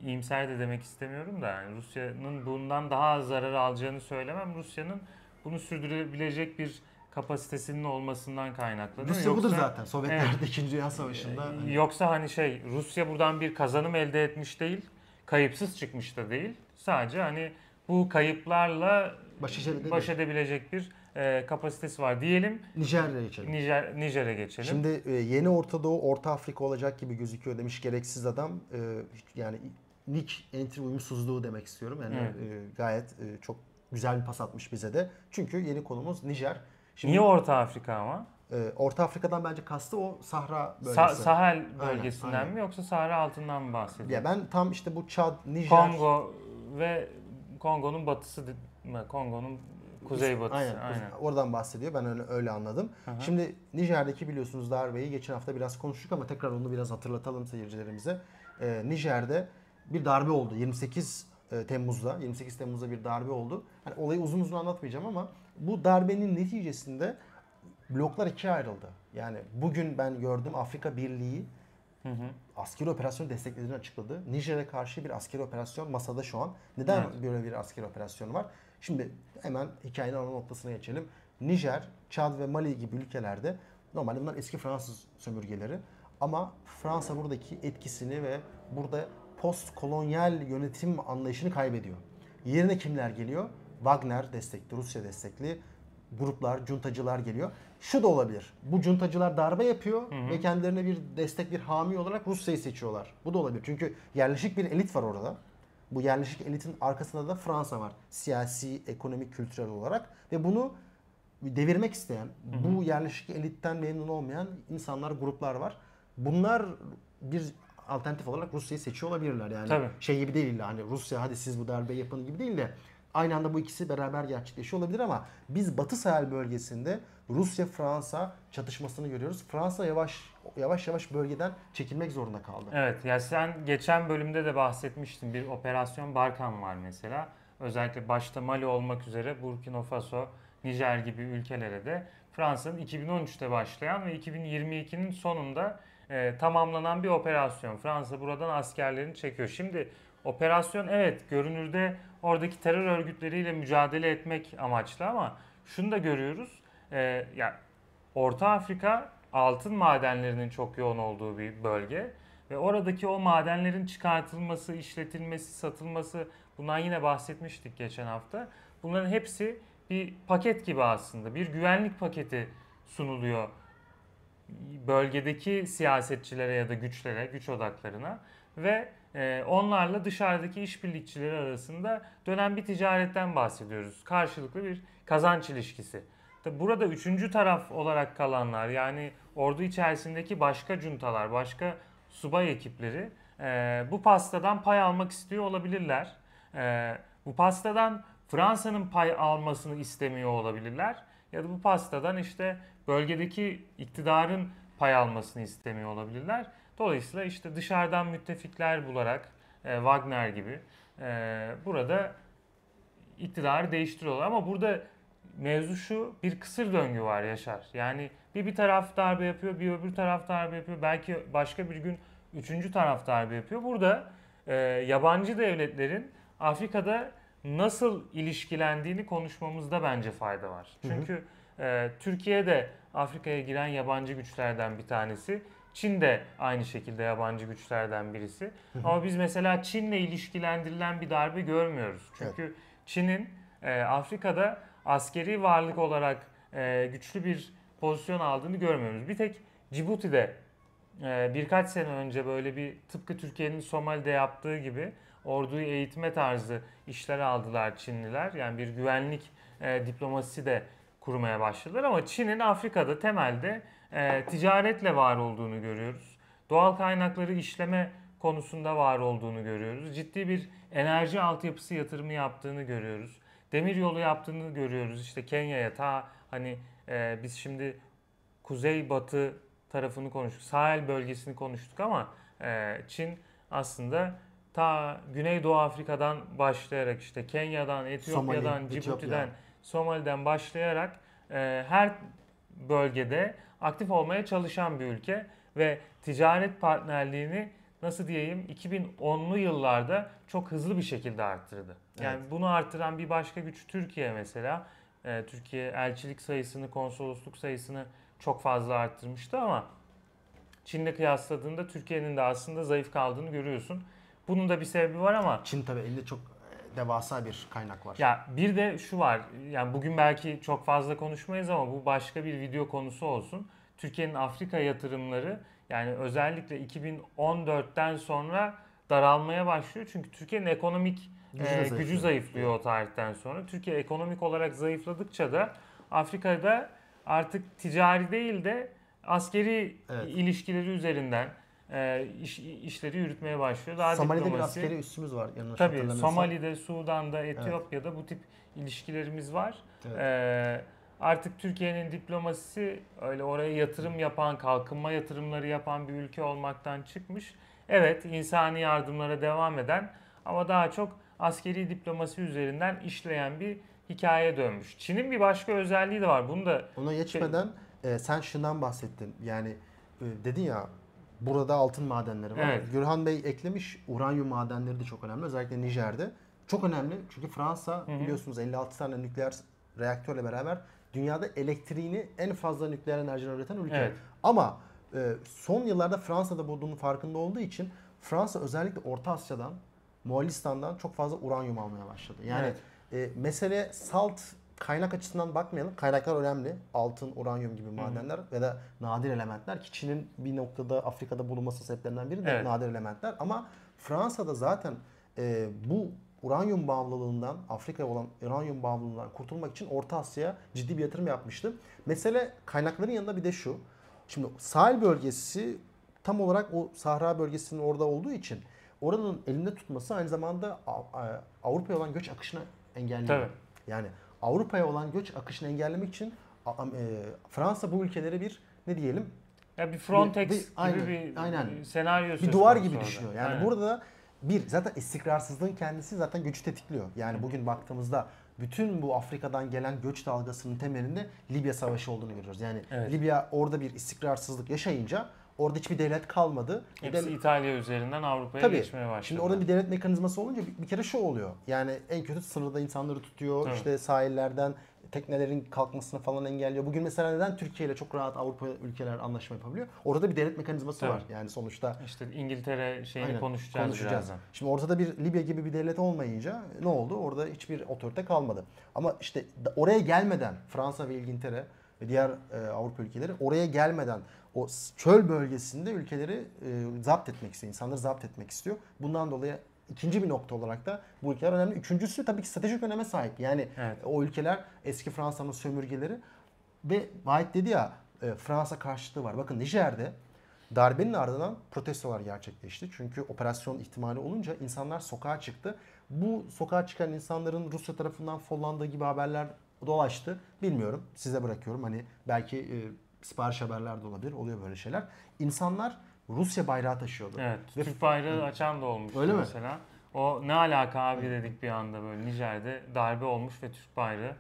Speaker 1: iyimser de demek istemiyorum da yani Rusya'nın bundan daha az zarar alacağını söylemem. Rusya'nın bunu sürdürebilecek bir kapasitesinin olmasından kaynaklı.
Speaker 2: Rusya yoksa, budur zaten. Sovyetler evet, 2. Dünya Savaşı'nda.
Speaker 1: Hani... Yoksa hani şey Rusya buradan bir kazanım elde etmiş değil. Kayıpsız çıkmış da değil. Sadece hani bu kayıplarla baş, baş edebilecek bir e, kapasitesi var diyelim.
Speaker 2: Nijer'e geçelim.
Speaker 1: Nijer, Nijer'e geçelim.
Speaker 2: Şimdi e, yeni Orta Doğu, Orta Afrika olacak gibi gözüküyor demiş gereksiz adam. E, yani nick entry uyumsuzluğu demek istiyorum. Yani evet. e, gayet e, çok güzel bir pas atmış bize de. Çünkü yeni konumuz Nijer.
Speaker 1: Şimdi, Niye Orta Afrika ama?
Speaker 2: E, Orta Afrika'dan bence kastı o Sahra bölgesi.
Speaker 1: Sa- Sahel bölgesinden aynen, mi yoksa Sahra altından mı bahsediyor?
Speaker 2: Ya ben tam işte bu Çad, Nijer...
Speaker 1: Kongo ve Kongo'nun batısı Kongo'nun kuzey batısı.
Speaker 2: Aynen, aynen. Oradan bahsediyor. Ben öyle, öyle anladım. Aha. Şimdi Nijer'deki biliyorsunuz darbeyi geçen hafta biraz konuştuk ama tekrar onu biraz hatırlatalım seyircilerimize. Ee, Nijer'de bir darbe oldu. 28 e, Temmuz'da, 28 Temmuz'da bir darbe oldu. Hani olayı uzun uzun anlatmayacağım ama bu darbenin neticesinde bloklar ikiye ayrıldı. Yani bugün ben gördüm Afrika Birliği hı hı. askeri operasyon desteklediğini açıkladı. Nijer'e karşı bir askeri operasyon masada şu an. Neden evet. böyle bir askeri operasyon var? Şimdi hemen hikayenin ana noktasına geçelim. Nijer, Çad ve Mali gibi ülkelerde normalde bunlar eski Fransız sömürgeleri. Ama Fransa buradaki etkisini ve burada post kolonyal yönetim anlayışını kaybediyor. Yerine kimler geliyor? Wagner destekli, Rusya destekli gruplar, cuntacılar geliyor. Şu da olabilir. Bu cuntacılar darbe yapıyor hı hı. ve kendilerine bir destek, bir hami olarak Rusya'yı seçiyorlar. Bu da olabilir. Çünkü yerleşik bir elit var orada. Bu yerleşik elitin arkasında da Fransa var. Siyasi, ekonomik, kültürel olarak ve bunu devirmek isteyen, hı hı. bu yerleşik elitten memnun olmayan insanlar, gruplar var. Bunlar bir alternatif olarak Rusya'yı seçiyor olabilirler. Yani Tabii. şey gibi değil hani Rusya hadi siz bu darbe yapın gibi değil de aynı anda bu ikisi beraber gerçekleşiyor olabilir ama biz Batı Sahel bölgesinde Rusya Fransa çatışmasını görüyoruz. Fransa yavaş yavaş yavaş bölgeden çekilmek zorunda kaldı.
Speaker 1: Evet ya sen geçen bölümde de bahsetmiştin. Bir operasyon Barkan var mesela. Özellikle başta Mali olmak üzere Burkina Faso, Nijer gibi ülkelere de Fransa'nın 2013'te başlayan ve 2022'nin sonunda e, tamamlanan bir operasyon. Fransa buradan askerlerini çekiyor. Şimdi operasyon evet görünürde oradaki terör örgütleriyle mücadele etmek amaçlı ama şunu da görüyoruz. E, ya Orta Afrika altın madenlerinin çok yoğun olduğu bir bölge ve oradaki o madenlerin çıkartılması, işletilmesi, satılması bundan yine bahsetmiştik geçen hafta. Bunların hepsi bir paket gibi aslında. Bir güvenlik paketi sunuluyor bölgedeki siyasetçilere ya da güçlere, güç odaklarına ve e, onlarla dışarıdaki işbirlikçileri arasında dönen bir ticaretten bahsediyoruz. Karşılıklı bir kazanç ilişkisi. Burada üçüncü taraf olarak kalanlar yani ordu içerisindeki başka cuntalar, başka subay ekipleri e, bu pastadan pay almak istiyor olabilirler. E, bu pastadan Fransa'nın pay almasını istemiyor olabilirler. Ya da bu pastadan işte bölgedeki iktidarın pay almasını istemiyor olabilirler. Dolayısıyla işte dışarıdan müttefikler bularak e, Wagner gibi e, burada iktidarı değiştiriyorlar. Ama burada mevzu şu bir kısır döngü var Yaşar. Yani bir bir taraf darbe yapıyor, bir öbür taraf darbe yapıyor. Belki başka bir gün üçüncü taraf darbe yapıyor. Burada e, yabancı devletlerin Afrika'da nasıl ilişkilendiğini konuşmamızda bence fayda var. Çünkü hı hı e, Türkiye de Afrika'ya giren yabancı güçlerden bir tanesi. Çin de aynı şekilde yabancı güçlerden birisi. Ama biz mesela Çin'le ilişkilendirilen bir darbe görmüyoruz. Çünkü evet. Çin'in e, Afrika'da askeri varlık olarak e, güçlü bir pozisyon aldığını görmüyoruz. Bir tek Cibuti'de e, birkaç sene önce böyle bir tıpkı Türkiye'nin Somali'de yaptığı gibi orduyu eğitme tarzı işler aldılar Çinliler. Yani bir güvenlik e, diplomasisi de kurmaya başladılar ama Çin'in Afrika'da temelde e, ticaretle var olduğunu görüyoruz. Doğal kaynakları işleme konusunda var olduğunu görüyoruz. Ciddi bir enerji altyapısı yatırımı yaptığını görüyoruz. Demir yolu yaptığını görüyoruz. İşte Kenya'ya ta hani e, biz şimdi kuzey batı tarafını konuştuk. Sahil bölgesini konuştuk ama e, Çin aslında ta Güneydoğu Afrika'dan başlayarak işte Kenya'dan, Etiyopya'dan,
Speaker 2: Somali,
Speaker 1: Cibuti'den,
Speaker 2: Etiyopya.
Speaker 1: Somali'den başlayarak e, her bölgede aktif olmaya çalışan bir ülke ve ticaret partnerliğini nasıl diyeyim 2010'lu yıllarda çok hızlı bir şekilde arttırdı. Yani
Speaker 2: Evet.
Speaker 1: bunu arttıran bir başka güç Türkiye mesela. E, Türkiye elçilik sayısını, konsolosluk sayısını çok fazla arttırmıştı ama Çin'le kıyasladığında Türkiye'nin de aslında zayıf kaldığını görüyorsun. Bunun da bir sebebi var ama
Speaker 2: Çin tabii elinde çok devasa bir kaynak var.
Speaker 1: ya bir de şu var. Yani bugün belki çok fazla konuşmayız ama bu başka bir video konusu olsun. Türkiye'nin Afrika yatırımları yani özellikle 2014'ten sonra daralmaya başlıyor. Çünkü Türkiye'nin ekonomik
Speaker 2: Gücü
Speaker 1: e,
Speaker 2: zayıflıyor.
Speaker 1: gücü zayıflıyor o tarihten sonra. Türkiye ekonomik olarak zayıfladıkça da Afrika'da artık ticari değil de askeri
Speaker 2: Evet.
Speaker 1: ilişkileri üzerinden e, iş, işleri yürütmeye başlıyor. Daha
Speaker 2: Somali'de bir
Speaker 1: diplomasi-
Speaker 2: askeri üssümüz var yanlış
Speaker 1: Tabii. Somali'de, Sudan'da, Etiyopya'da bu tip ilişkilerimiz var.
Speaker 2: Evet.
Speaker 1: Ee, artık Türkiye'nin diplomasisi öyle oraya yatırım yapan, kalkınma yatırımları yapan bir ülke olmaktan çıkmış. Evet insani yardımlara devam eden ama daha çok askeri diplomasi üzerinden işleyen bir hikaye dönmüş. Çin'in bir başka özelliği de var. Bunu da
Speaker 2: Ona geçmeden e, sen şundan bahsettin. Yani e, dedin ya burada altın madenleri var.
Speaker 1: Evet.
Speaker 2: Gürhan Bey eklemiş uranyum madenleri de çok önemli. Özellikle Nijer'de. Çok önemli çünkü Fransa
Speaker 1: hı.
Speaker 2: biliyorsunuz 56 tane nükleer reaktörle beraber dünyada elektriğini en fazla nükleer enerjiden üreten ülke.
Speaker 1: Evet.
Speaker 2: Ama e, son yıllarda Fransa'da bunun farkında olduğu için Fransa özellikle Orta Asya'dan, Moğolistan'dan çok fazla uranyum almaya başladı. Yani
Speaker 1: Evet.
Speaker 2: e, mesele salt kaynak açısından bakmayalım. Kaynaklar önemli. Altın, uranyum gibi madenler ve da nadir elementler ki Çin'in bir noktada Afrika'da bulunması sebeplerinden biri de
Speaker 1: Evet.
Speaker 2: nadir elementler. Ama Fransa'da zaten e, bu uranyum bağımlılığından, Afrika'ya olan uranyum bağımlılığından kurtulmak için Orta Asya'ya ciddi bir yatırım yapmıştı. Mesele kaynakların yanında bir de şu. Şimdi sahil bölgesi tam olarak o Sahra bölgesinin orada olduğu için oranın elinde tutması aynı zamanda Avrupa'ya olan göç akışını engelliyor.
Speaker 1: Tabii.
Speaker 2: Yani Avrupa'ya olan göç akışını engellemek için e, Fransa bu ülkeleri bir ne diyelim
Speaker 1: ya bir Frontex
Speaker 2: Bir- bir-
Speaker 1: gibi
Speaker 2: aynen,
Speaker 1: bir
Speaker 2: aynen.
Speaker 1: senaryo
Speaker 2: bir duvar gibi
Speaker 1: orada.
Speaker 2: düşünüyor. Yani
Speaker 1: Aynen.
Speaker 2: burada da bir zaten istikrarsızlığın kendisi zaten göçü tetikliyor. Yani bugün baktığımızda bütün bu Afrika'dan gelen göç dalgasının temelinde Libya Savaşı olduğunu görüyoruz. Yani
Speaker 1: Evet.
Speaker 2: Libya orada bir istikrarsızlık yaşayınca orada hiçbir devlet kalmadı. Bir de-
Speaker 1: Hepsi İtalya üzerinden Avrupa'ya
Speaker 2: Tabii.
Speaker 1: geçmeye başladı.
Speaker 2: Şimdi orada bir devlet mekanizması olunca bir, bir kere şu oluyor. Yani en kötü sınırda insanları tutuyor.
Speaker 1: Evet.
Speaker 2: işte sahillerden teknelerin kalkmasını falan engelliyor. Bugün mesela neden Türkiye ile çok rahat Avrupa ülkeler anlaşma yapabiliyor? Orada bir devlet mekanizması
Speaker 1: Tabii.
Speaker 2: var. Yani sonuçta
Speaker 1: İşte İngiltere şeyini
Speaker 2: Aynen,
Speaker 1: konuşacağız, birazdan.
Speaker 2: Şimdi ortada bir Libya gibi bir devlet olmayınca ne oldu? Orada hiçbir otorite kalmadı. Ama işte da- oraya gelmeden Fransa ve İngiltere ve diğer e, Avrupa ülkeleri oraya gelmeden o çöl bölgesinde ülkeleri e, zapt etmek istiyor. insanları zapt etmek istiyor. Bundan dolayı ikinci bir nokta olarak da bu ülkeler önemli. Üçüncüsü tabii ki stratejik öneme sahip. Yani
Speaker 1: Evet.
Speaker 2: o ülkeler eski Fransa'nın sömürgeleri ve Vahit dedi ya e, Fransa karşıtlığı var. Bakın Nijer'de darbenin ardından protestolar gerçekleşti. Çünkü operasyon ihtimali olunca insanlar sokağa çıktı. Bu sokağa çıkan insanların Rusya tarafından follandığı gibi haberler dolaştı. Bilmiyorum. Size bırakıyorum. Hani belki e, sipariş haberler de olabilir. Oluyor böyle şeyler. İnsanlar Rusya bayrağı taşıyordu.
Speaker 1: Evet.
Speaker 2: Ve-
Speaker 1: Türk bayrağı açan da olmuştu
Speaker 2: Öyle mi?
Speaker 1: mesela. O ne alaka abi dedik bir anda böyle Nijer'de darbe olmuş ve Türk bayrağı.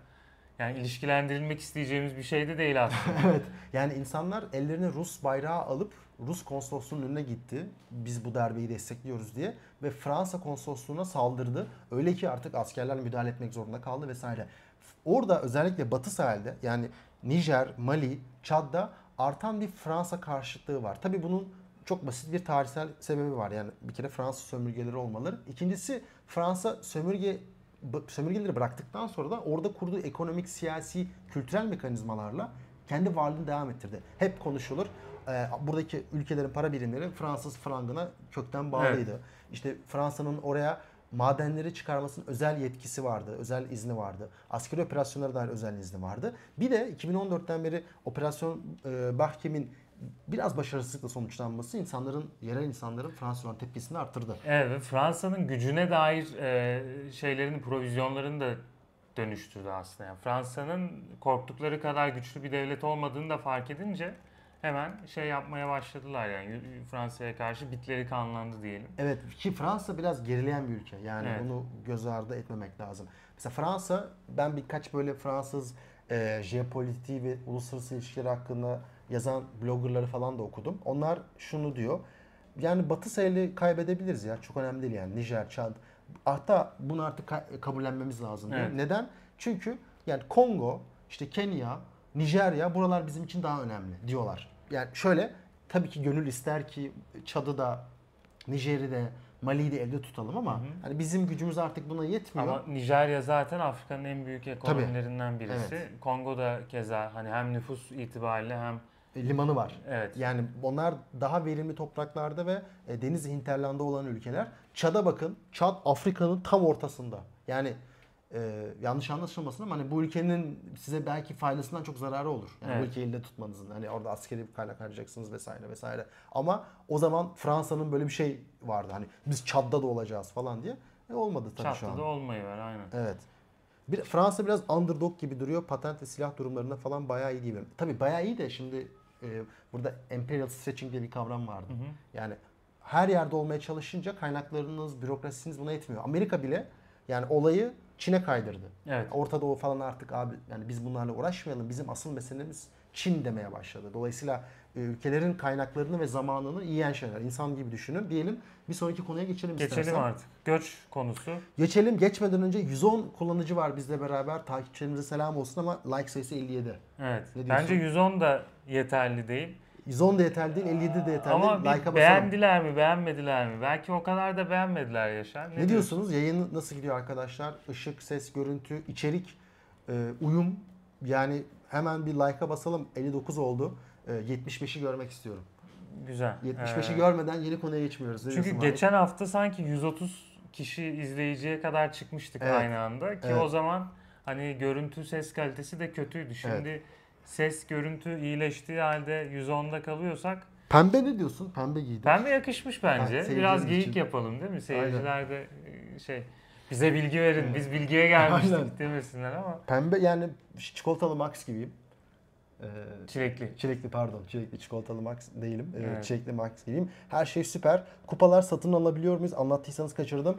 Speaker 1: Yani ilişkilendirilmek isteyeceğimiz bir şey de değil aslında.
Speaker 2: evet. Yani insanlar ellerine Rus bayrağı alıp Rus konsolosluğunun önüne gitti. Biz bu darbeyi destekliyoruz diye ve Fransa konsolosluğuna saldırdı. Öyle ki artık askerler müdahale etmek zorunda kaldı vesaire. Orada özellikle Batı sahilde yani Nijer, Mali, Çad'da artan bir Fransa karşıtlığı var. Tabii bunun çok basit bir tarihsel sebebi var. Yani bir kere Fransız sömürgeleri olmaları. İkincisi Fransa sömürge sömürgeleri bıraktıktan sonra da orada kurduğu ekonomik, siyasi, kültürel mekanizmalarla kendi varlığını devam ettirdi. Hep konuşulur. Ee, buradaki ülkelerin para birimleri Fransız frangına kökten bağlıydı. İşte Fransa'nın oraya madenleri çıkarmasının özel yetkisi vardı, özel izni vardı. Askeri operasyonlara dair özel izni vardı. Bir de 2014'ten beri operasyon e, Bahkem'in biraz başarısızlıkla sonuçlanması insanların, yerel insanların Fransız olan tepkisini arttırdı.
Speaker 1: Evet ve Fransa'nın gücüne dair e, şeylerin, provizyonlarını da dönüştürdü aslında. Yani Fransa'nın korktukları kadar güçlü bir devlet olmadığını da fark edince hemen şey yapmaya başladılar yani Fransa'ya karşı bitleri kanlandı diyelim.
Speaker 2: Evet ki Fransa biraz gerileyen bir ülke. Yani
Speaker 1: Evet.
Speaker 2: bunu göz ardı etmemek lazım. Mesela Fransa ben birkaç böyle Fransız e, jeopolitiği ve uluslararası ilişkiler hakkında yazan bloggerları falan da okudum. Onlar şunu diyor. Yani Batı sayılı kaybedebiliriz ya. Çok önemli değil yani. Nijer, Çad. Hatta bunu artık ka- kabullenmemiz lazım diyor.
Speaker 1: Evet.
Speaker 2: Neden? Çünkü yani Kongo, işte Kenya, Nijerya buralar bizim için daha önemli diyorlar. Yani şöyle tabii ki gönül ister ki Çad'ı da Nijer'i Mali'yi de elde tutalım ama hani bizim gücümüz artık buna yetmiyor.
Speaker 1: Ama Nijerya zaten Afrika'nın en büyük ekonomilerinden birisi.
Speaker 2: Evet.
Speaker 1: Kongo'da keza hani hem nüfus itibariyle hem
Speaker 2: E, limanı var.
Speaker 1: evet
Speaker 2: Yani onlar daha verimli topraklarda ve e, deniz hinterlanda olan ülkeler. Çad'a bakın. Çad Afrika'nın tam ortasında. Yani e, yanlış anlaşılmasın ama hani bu ülkenin size belki faydasından çok zararı olur. Yani bu
Speaker 1: Evet.
Speaker 2: ülkeyi elde tutmanızın. Hani orada askeri bir kaynak harcayacaksınız vesaire vesaire. Ama o zaman Fransa'nın böyle bir şey vardı. Hani biz Çad'da da olacağız falan diye. E, olmadı tabii şu an.
Speaker 1: Çatlı'da olmayı var aynen.
Speaker 2: Evet. Bir, Fransa biraz underdog gibi duruyor. Patent ve silah durumlarında falan bayağı iyi diyebilirim. Tabii bayağı iyi de şimdi e, burada imperial stretching diye bir kavram vardı.
Speaker 1: Hı hı.
Speaker 2: Yani her yerde olmaya çalışınca kaynaklarınız, bürokrasiniz buna yetmiyor. Amerika bile yani olayı Çin'e kaydırdı.
Speaker 1: Evet.
Speaker 2: Orta Doğu falan artık abi yani biz bunlarla uğraşmayalım. Bizim asıl meselemiz Çin demeye başladı. Dolayısıyla e, ülkelerin kaynaklarını ve zamanını yiyen şeyler. İnsan gibi düşünün. Diyelim bir sonraki konuya geçelim
Speaker 1: Geçelim
Speaker 2: istersen.
Speaker 1: artık. Göç konusu.
Speaker 2: Geçelim. Geçmeden önce 110 kullanıcı var bizle beraber. Takipçilerimize selam olsun ama like sayısı 57.
Speaker 1: Evet. Bence 110 da yeterli değil.
Speaker 2: 110 da yeterli değil, 57 de yeterli
Speaker 1: Ama bir
Speaker 2: Like'a basalım.
Speaker 1: beğendiler mi, beğenmediler mi? Belki o kadar da beğenmediler Yaşar.
Speaker 2: Ne, diyorsunuz? Yayın nasıl gidiyor arkadaşlar? Işık, ses, görüntü, içerik, e, uyum. Yani hemen bir like'a basalım. 59 oldu. E, 75'i görmek istiyorum.
Speaker 1: Güzel.
Speaker 2: 75'i
Speaker 1: Ee,
Speaker 2: görmeden yeni konuya geçmiyoruz. Ne
Speaker 1: Çünkü geçen hafta sanki 130 kişi izleyiciye kadar çıkmıştık
Speaker 2: Evet.
Speaker 1: aynı anda ki
Speaker 2: Evet.
Speaker 1: o zaman hani görüntü ses kalitesi de kötüydü. Şimdi ses görüntü iyileştiği halde 110'da kalıyorsak
Speaker 2: Pembe ne diyorsun? Pembe giydim.
Speaker 1: pembe yakışmış bence.
Speaker 2: seyirciler
Speaker 1: Biraz geyik
Speaker 2: için.
Speaker 1: yapalım değil mi? Seyirciler de e, şey bize bilgi verin. Biz bilgiye gelmiştik
Speaker 2: Aynen.
Speaker 1: demesinler ama
Speaker 2: Pembe yani çikolatalı Max gibiyim. Ee,
Speaker 1: çilekli.
Speaker 2: Çilekli pardon. Çilekli çikolatalı Max değilim. Ee,
Speaker 1: Evet.
Speaker 2: Çilekli Max gibiyim. Her şey süper. Kupalar satın alabiliyor muyuz? Anlattıysanız kaçırdım.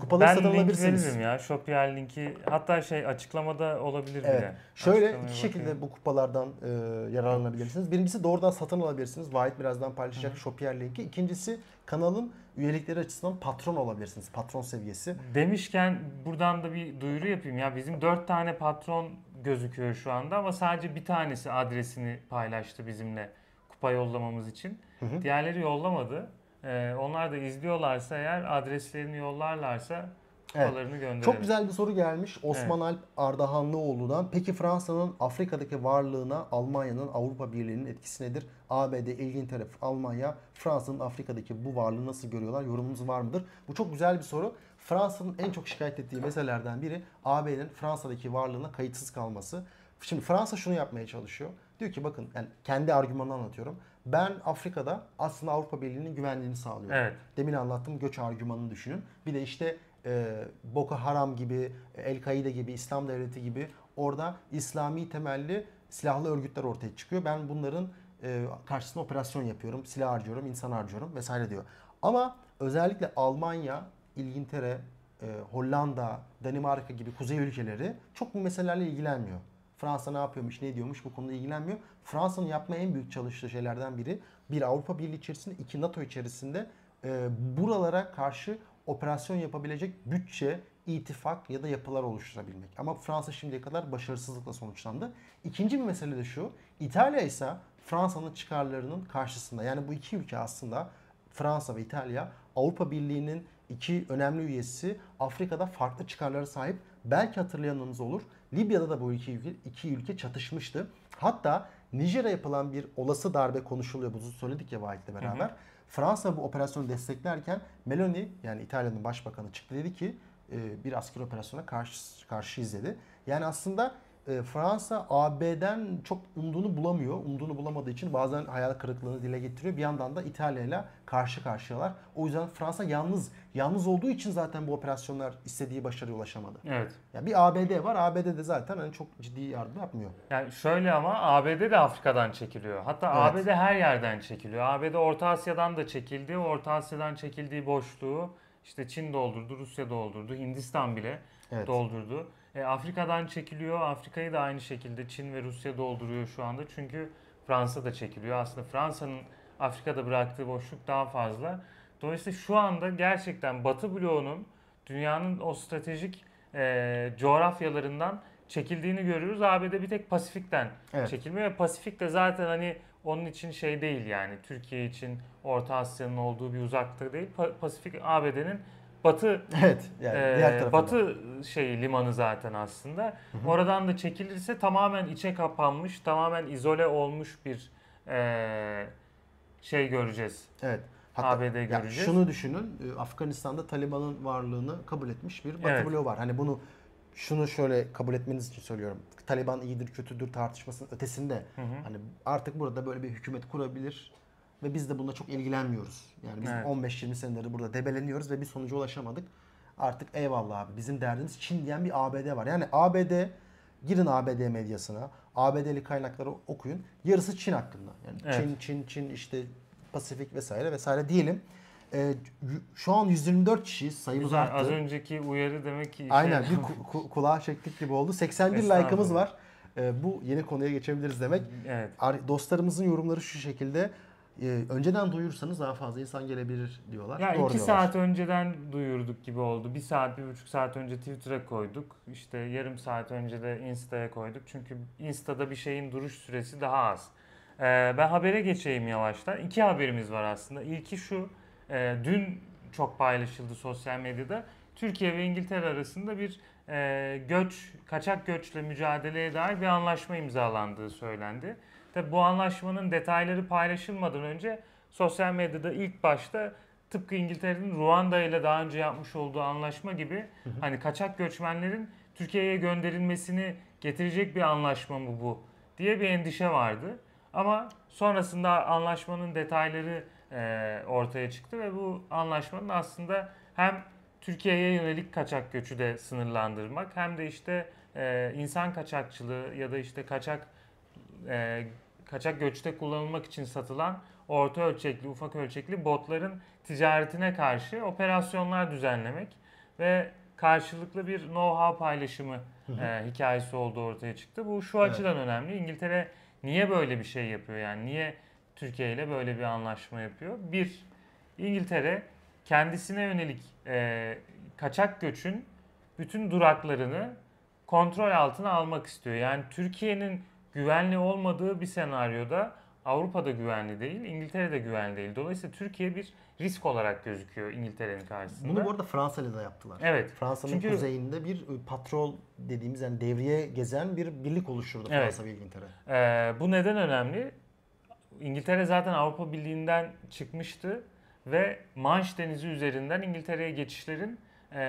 Speaker 2: Kupaları
Speaker 1: ben
Speaker 2: satın
Speaker 1: link
Speaker 2: alabilirsiniz.
Speaker 1: veririm ya. Shopier linki hatta şey açıklamada olabilir
Speaker 2: Evet.
Speaker 1: bile.
Speaker 2: Şöyle
Speaker 1: Açıklamaya
Speaker 2: iki şekilde
Speaker 1: bakayım.
Speaker 2: bu kupalardan e, yararlanabilirsiniz. Birincisi doğrudan satın alabilirsiniz. Vahit birazdan paylaşacak Shopier linki. İkincisi kanalın üyelikleri açısından patron olabilirsiniz. Patron seviyesi.
Speaker 1: Demişken buradan da bir duyuru yapayım. Ya bizim dört tane patron gözüküyor şu anda ama sadece bir tanesi adresini paylaştı bizimle kupa yollamamız için.
Speaker 2: Hı hı.
Speaker 1: Diğerleri yollamadı. Ee, onlar da izliyorlarsa eğer adreslerini yollarlarsa
Speaker 2: Evet.
Speaker 1: kupalarını gönderelim.
Speaker 2: Çok güzel bir soru gelmiş Osman Alp Ardahanlıoğlu'dan. Peki Fransa'nın Afrika'daki varlığına Almanya'nın Avrupa Birliği'nin etkisi nedir? ABD, İngiltere, Almanya, Fransa'nın Afrika'daki bu varlığı nasıl görüyorlar? Yorumunuz var mıdır? Bu çok güzel bir soru. Fransa'nın en çok şikayet ettiği meselelerden biri AB'nin Fransa'daki varlığına kayıtsız kalması. Şimdi Fransa şunu yapmaya çalışıyor. Diyor ki bakın yani kendi argümanını anlatıyorum. Ben Afrika'da aslında Avrupa Birliği'nin güvenliğini sağlıyorum.
Speaker 1: Evet.
Speaker 2: Demin anlattığım göç argümanını düşünün. Bir de işte e, Boko Haram gibi, El-Kaide gibi, İslam Devleti gibi orada İslami temelli silahlı örgütler ortaya çıkıyor. Ben bunların e, karşısında operasyon yapıyorum, silah harcıyorum, insan harcıyorum vesaire diyor. Ama özellikle Almanya, İngiltere, e, Hollanda, Danimarka gibi kuzey ülkeleri çok bu meselelerle ilgilenmiyor. Fransa ne yapıyormuş, ne ediyormuş bu konuda ilgilenmiyor. Fransa'nın yapmaya en büyük çalıştığı şeylerden biri bir Avrupa Birliği içerisinde, iki NATO içerisinde e, buralara karşı operasyon yapabilecek bütçe, ittifak ya da yapılar oluşturabilmek. Ama Fransa şimdiye kadar başarısızlıkla sonuçlandı. İkinci bir mesele de şu. İtalya ise Fransa'nın çıkarlarının karşısında. Yani bu iki ülke aslında Fransa ve İtalya Avrupa Birliği'nin iki önemli üyesi Afrika'da farklı çıkarlara sahip. Belki hatırlayanınız olur. Libya'da da bu iki ülke, iki ülke çatışmıştı. Hatta Nijer'e yapılan bir olası darbe konuşuluyor. Bunu söyledik ya Vahit'le beraber. Fransa bu operasyonu desteklerken Meloni yani İtalya'nın başbakanı çıktı dedi ki e, bir asker operasyona karşı karşıyız dedi. Yani aslında e, Fransa AB'den çok umduğunu bulamıyor. Umduğunu bulamadığı için bazen hayal kırıklığını dile getiriyor. Bir yandan da İtalya ile karşı karşıyalar. O yüzden Fransa yalnız. Yalnız olduğu için zaten bu operasyonlar istediği başarıya ulaşamadı.
Speaker 1: Evet.
Speaker 2: Ya bir ABD var. ABD de zaten hani çok ciddi yardım yapmıyor.
Speaker 1: Yani şöyle ama ABD de Afrika'dan çekiliyor. Hatta
Speaker 2: Evet.
Speaker 1: ABD her yerden çekiliyor. ABD Orta Asya'dan da çekildi. Orta Asya'dan çekildiği boşluğu işte Çin doldurdu, Rusya doldurdu, Hindistan bile
Speaker 2: Evet.
Speaker 1: doldurdu. E, Afrika'dan çekiliyor. Afrika'yı da aynı şekilde Çin ve Rusya dolduruyor şu anda. Çünkü Fransa da çekiliyor. Aslında Fransa'nın Afrika'da bıraktığı boşluk daha fazla. Dolayısıyla şu anda gerçekten Batı bloğunun dünyanın o stratejik e, coğrafyalarından çekildiğini görüyoruz. ABD bir tek Pasifik'ten
Speaker 2: Evet.
Speaker 1: çekilmiyor ve Pasifik de zaten hani onun için şey değil yani Türkiye için Orta Asya'nın olduğu bir uzakta değil. Pa- Pasifik ABD'nin batı
Speaker 2: Evet. Yani diğer tarafında.
Speaker 1: batı şey limanı zaten aslında. Oradan da çekilirse tamamen içe kapanmış, tamamen izole olmuş bir ee, şey göreceğiz.
Speaker 2: Evet.
Speaker 1: ABD
Speaker 2: ya
Speaker 1: göreceğiz.
Speaker 2: şunu düşünün. e, Afganistan'da Taliban'ın varlığını kabul etmiş bir Batı
Speaker 1: Evet.
Speaker 2: bloğu var. Hani bunu şunu şöyle kabul etmeniz için söylüyorum. Taliban iyidir kötüdür tartışmasının ötesinde
Speaker 1: Hı hı.
Speaker 2: hani artık burada böyle bir hükümet kurabilir ve biz de bununla çok ilgilenmiyoruz. Yani biz
Speaker 1: Evet.
Speaker 2: 15-20 seneleri burada debeleniyoruz ve bir sonuca ulaşamadık. Artık eyvallah abi bizim derdimiz Çin diyen bir ABD var. Yani ABD girin ABD medyasına, ABD'li kaynakları okuyun. Yarısı Çin hakkında. Yani
Speaker 1: Evet.
Speaker 2: Çin, Çin, Çin işte Pasifik vesaire vesaire diyelim. Ee, şu an 124 kişiyiz. Sayımız
Speaker 1: Güzel.
Speaker 2: arttı.
Speaker 1: Az önceki uyarı demek ki işe
Speaker 2: Aynen bir
Speaker 1: yaramış.
Speaker 2: ku- ku- kulağa çektik gibi oldu. 81
Speaker 1: Estağfurullah.
Speaker 2: like'ımız var. Ee, bu yeni konuya geçebiliriz demek.
Speaker 1: Evet.
Speaker 2: Ar- Dostlarımızın yorumları şu şekilde. Ee, önceden duyursanız daha fazla insan gelebilir diyorlar.
Speaker 1: Ya
Speaker 2: Doğru
Speaker 1: iki
Speaker 2: diyorlar.
Speaker 1: saat önceden duyurduk gibi oldu. Bir saat, bir buçuk saat önce Twitter'a koyduk. İşte yarım saat önce de Insta'ya koyduk. Çünkü Insta'da bir şeyin duruş süresi daha az. Ee, ben habere geçeyim yavaştan. İki haberimiz var aslında. İlki şu, e, dün çok paylaşıldı sosyal medyada. Türkiye ve İngiltere arasında bir e, göç, kaçak göçle mücadeleye dair bir anlaşma imzalandığı söylendi. Tabi bu anlaşmanın detayları paylaşılmadan önce sosyal medyada ilk başta tıpkı İngiltere'nin Ruanda ile daha önce yapmış olduğu anlaşma gibi hani kaçak göçmenlerin Türkiye'ye gönderilmesini getirecek bir anlaşma mı bu diye bir endişe vardı. Ama sonrasında anlaşmanın detayları e, ortaya çıktı ve bu anlaşmanın aslında hem Türkiye'ye yönelik kaçak göçü de sınırlandırmak hem de işte e, insan kaçakçılığı ya da işte kaçak e, kaçak göçte kullanılmak için satılan orta ölçekli, ufak ölçekli botların ticaretine karşı operasyonlar düzenlemek ve karşılıklı bir know-how paylaşımı e, hikayesi olduğu ortaya çıktı. Bu şu
Speaker 2: Evet.
Speaker 1: açıdan önemli. İngiltere niye böyle bir şey yapıyor? Yani niye Türkiye ile böyle bir anlaşma yapıyor? Bir, İngiltere kendisine yönelik e, kaçak göçün bütün duraklarını kontrol altına almak istiyor. Yani Türkiye'nin güvenli olmadığı bir senaryoda Avrupa'da güvenli değil, İngiltere'de güvenli değil. Dolayısıyla Türkiye bir risk olarak gözüküyor İngiltere'nin karşısında.
Speaker 2: Bunu bu arada Fransa'yla da yaptılar.
Speaker 1: Evet.
Speaker 2: Fransa'nın
Speaker 1: Çünkü-
Speaker 2: kuzeyinde bir e, patrol dediğimiz yani devriye gezen bir birlik oluşturdu
Speaker 1: Evet.
Speaker 2: Fransa ve İngiltere.
Speaker 1: Ee, bu neden önemli? İngiltere zaten Avrupa Birliği'nden çıkmıştı ve Manş Denizi üzerinden İngiltere'ye geçişlerin e,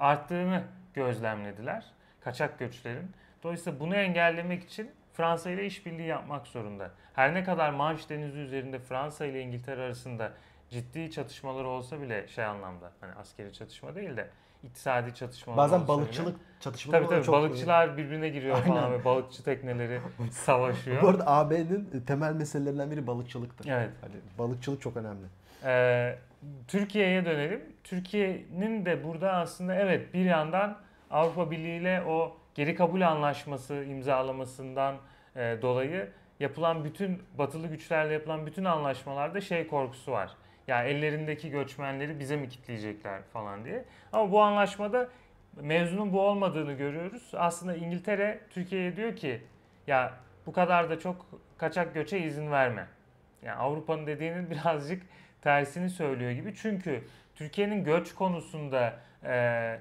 Speaker 1: arttığını gözlemlediler. Kaçak göçlerin. Dolayısıyla bunu engellemek için Fransa ile işbirliği yapmak zorunda. Her ne kadar Manş Denizi üzerinde Fransa ile İngiltere arasında ciddi çatışmalar olsa bile şey anlamda hani askeri çatışma değil de iktisadi çatışmalar
Speaker 2: Bazen balıkçılık
Speaker 1: bile.
Speaker 2: çatışmaları
Speaker 1: Tabii tabii
Speaker 2: çok-
Speaker 1: balıkçılar birbirine giriyor falan
Speaker 2: Aynen.
Speaker 1: ve balıkçı tekneleri savaşıyor.
Speaker 2: Bu arada AB'nin temel meselelerinden biri balıkçılıktır.
Speaker 1: Evet.
Speaker 2: Hani balıkçılık çok önemli.
Speaker 1: Ee, Türkiye'ye dönelim. Türkiye'nin de burada aslında evet bir yandan Avrupa Birliği ile o geri kabul anlaşması imzalamasından e, dolayı yapılan bütün batılı güçlerle yapılan bütün anlaşmalarda şey korkusu var. Ya ellerindeki göçmenleri bize mi kitleyecekler falan diye. Ama bu anlaşmada mevzunun bu olmadığını görüyoruz. Aslında İngiltere Türkiye'ye diyor ki ya bu kadar da çok kaçak göçe izin verme. Yani Avrupa'nın dediğinin birazcık tersini söylüyor gibi. Çünkü Türkiye'nin göç konusunda e,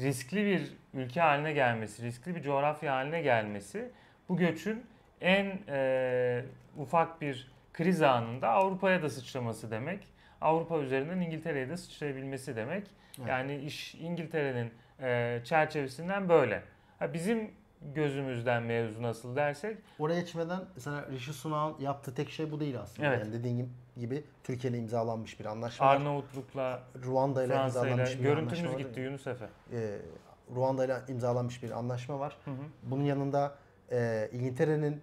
Speaker 1: riskli bir ülke haline gelmesi, riskli bir coğrafya haline gelmesi bu göçün en e, ufak bir kriz anında Avrupa'ya da sıçraması demek. Avrupa üzerinden İngiltere'ye de sıçrayabilmesi demek.
Speaker 2: Evet.
Speaker 1: Yani iş İngiltere'nin e, çerçevesinden böyle. Ha, bizim gözümüzden mevzu nasıl dersek
Speaker 2: Oraya geçmeden mesela Rishi Sunak'ın yaptığı tek şey bu değil aslında.
Speaker 1: Evet.
Speaker 2: Yani dediğin gibi Türkiye ile imzalanmış bir anlaşma var.
Speaker 1: Arnavutluk'la
Speaker 2: Ruanda ile
Speaker 1: Fransa ile
Speaker 2: imzalanmış bir
Speaker 1: görüntümüz
Speaker 2: anlaşma var.
Speaker 1: gitti Yunus Efe.
Speaker 2: Ee, Ruanda ile imzalanmış bir anlaşma var.
Speaker 1: Hı hı.
Speaker 2: Bunun yanında e, İngiltere'nin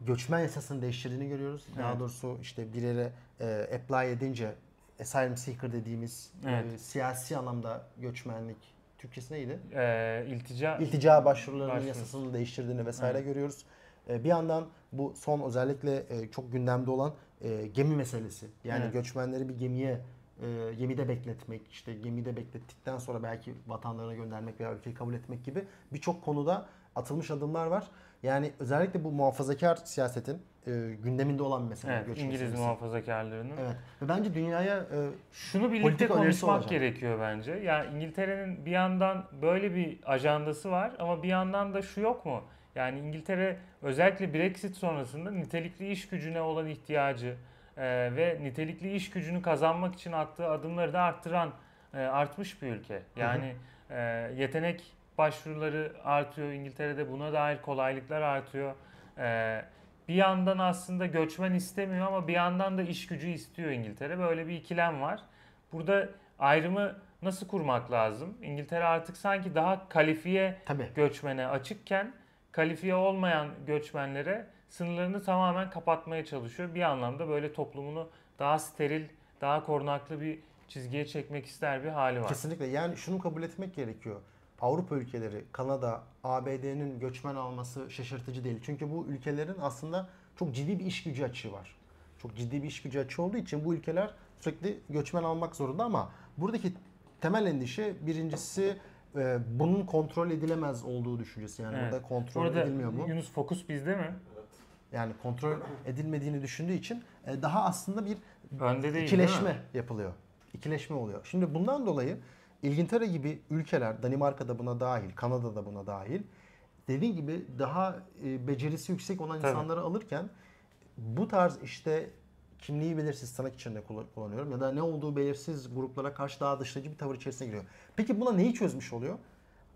Speaker 2: göçmen yasasını değiştirdiğini görüyoruz. Daha
Speaker 1: Evet.
Speaker 2: doğrusu işte bir yere e, apply edince asylum seeker dediğimiz e,
Speaker 1: Evet.
Speaker 2: siyasi anlamda göçmenlik Türkçesi neydi?
Speaker 1: E, iltica
Speaker 2: İltica başvurularının
Speaker 1: Başvurusu.
Speaker 2: yasasını değiştirdiğini vesaire
Speaker 1: Evet.
Speaker 2: görüyoruz. E, bir yandan bu son özellikle e, çok gündemde olan e, gemi meselesi. Yani
Speaker 1: Evet.
Speaker 2: göçmenleri bir gemiye e, gemide bekletmek, işte gemide beklettikten sonra belki vatanlarına göndermek veya ülkeyi kabul etmek gibi birçok konuda atılmış adımlar var. Yani özellikle bu muhafazakar siyasetin e, gündeminde olan bir mesele.
Speaker 1: evet, İngiliz
Speaker 2: meselesi.
Speaker 1: muhafazakarlarının.
Speaker 2: Evet. Ve bence dünyaya e,
Speaker 1: Şunu birlikte konuşmak
Speaker 2: olacak.
Speaker 1: gerekiyor bence. Yani İngiltere'nin bir yandan böyle bir ajandası var ama bir yandan da şu yok mu? Yani İngiltere özellikle Brexit sonrasında nitelikli iş gücüne olan ihtiyacı e, ve nitelikli iş gücünü kazanmak için attığı adımları da arttıran, e, artmış bir ülke. Yani e, yetenek başvuruları artıyor. İngiltere'de buna dair kolaylıklar artıyor. E, bir yandan aslında göçmen istemiyor ama bir yandan da iş gücü istiyor İngiltere. Böyle bir ikilem var. Burada ayrımı nasıl kurmak lazım? İngiltere artık sanki daha kalifiye
Speaker 2: tabii
Speaker 1: göçmene açıkken kalifiye olmayan göçmenlere sınırlarını tamamen kapatmaya çalışıyor. Bir anlamda böyle toplumunu daha steril, daha korunaklı bir çizgiye çekmek ister bir hali var.
Speaker 2: Kesinlikle. Yani şunu kabul etmek gerekiyor. Avrupa ülkeleri, Kanada, ABD'nin göçmen alması şaşırtıcı değil. Çünkü bu ülkelerin aslında çok ciddi bir iş gücü açığı var. Çok ciddi bir iş gücü açığı olduğu için bu ülkeler sürekli göçmen almak zorunda ama buradaki temel endişe birincisi e, bunun kontrol edilemez olduğu düşüncesi. Yani
Speaker 1: Evet.
Speaker 2: burada kontrol
Speaker 1: Burada
Speaker 2: edilmiyor mu?
Speaker 1: Yunus fokus bizde mi?
Speaker 2: Yani kontrol edilmediğini düşündüğü için e, daha aslında bir
Speaker 1: Önde değil değil
Speaker 2: İkileşme
Speaker 1: mi?
Speaker 2: yapılıyor. İkileşme oluyor. Şimdi bundan dolayı İngiltere gibi ülkeler, Danimarka da buna dahil, Kanada da buna dahil. Dediğim gibi daha e, becerisi yüksek olan
Speaker 1: Tabii.
Speaker 2: insanları alırken bu tarz işte kimliği belirsiz tırnak içinde kullan- kullanıyorum ya da ne olduğu belirsiz gruplara karşı daha dışlayıcı bir tavır içerisine giriyor. Peki buna neyi çözmüş oluyor?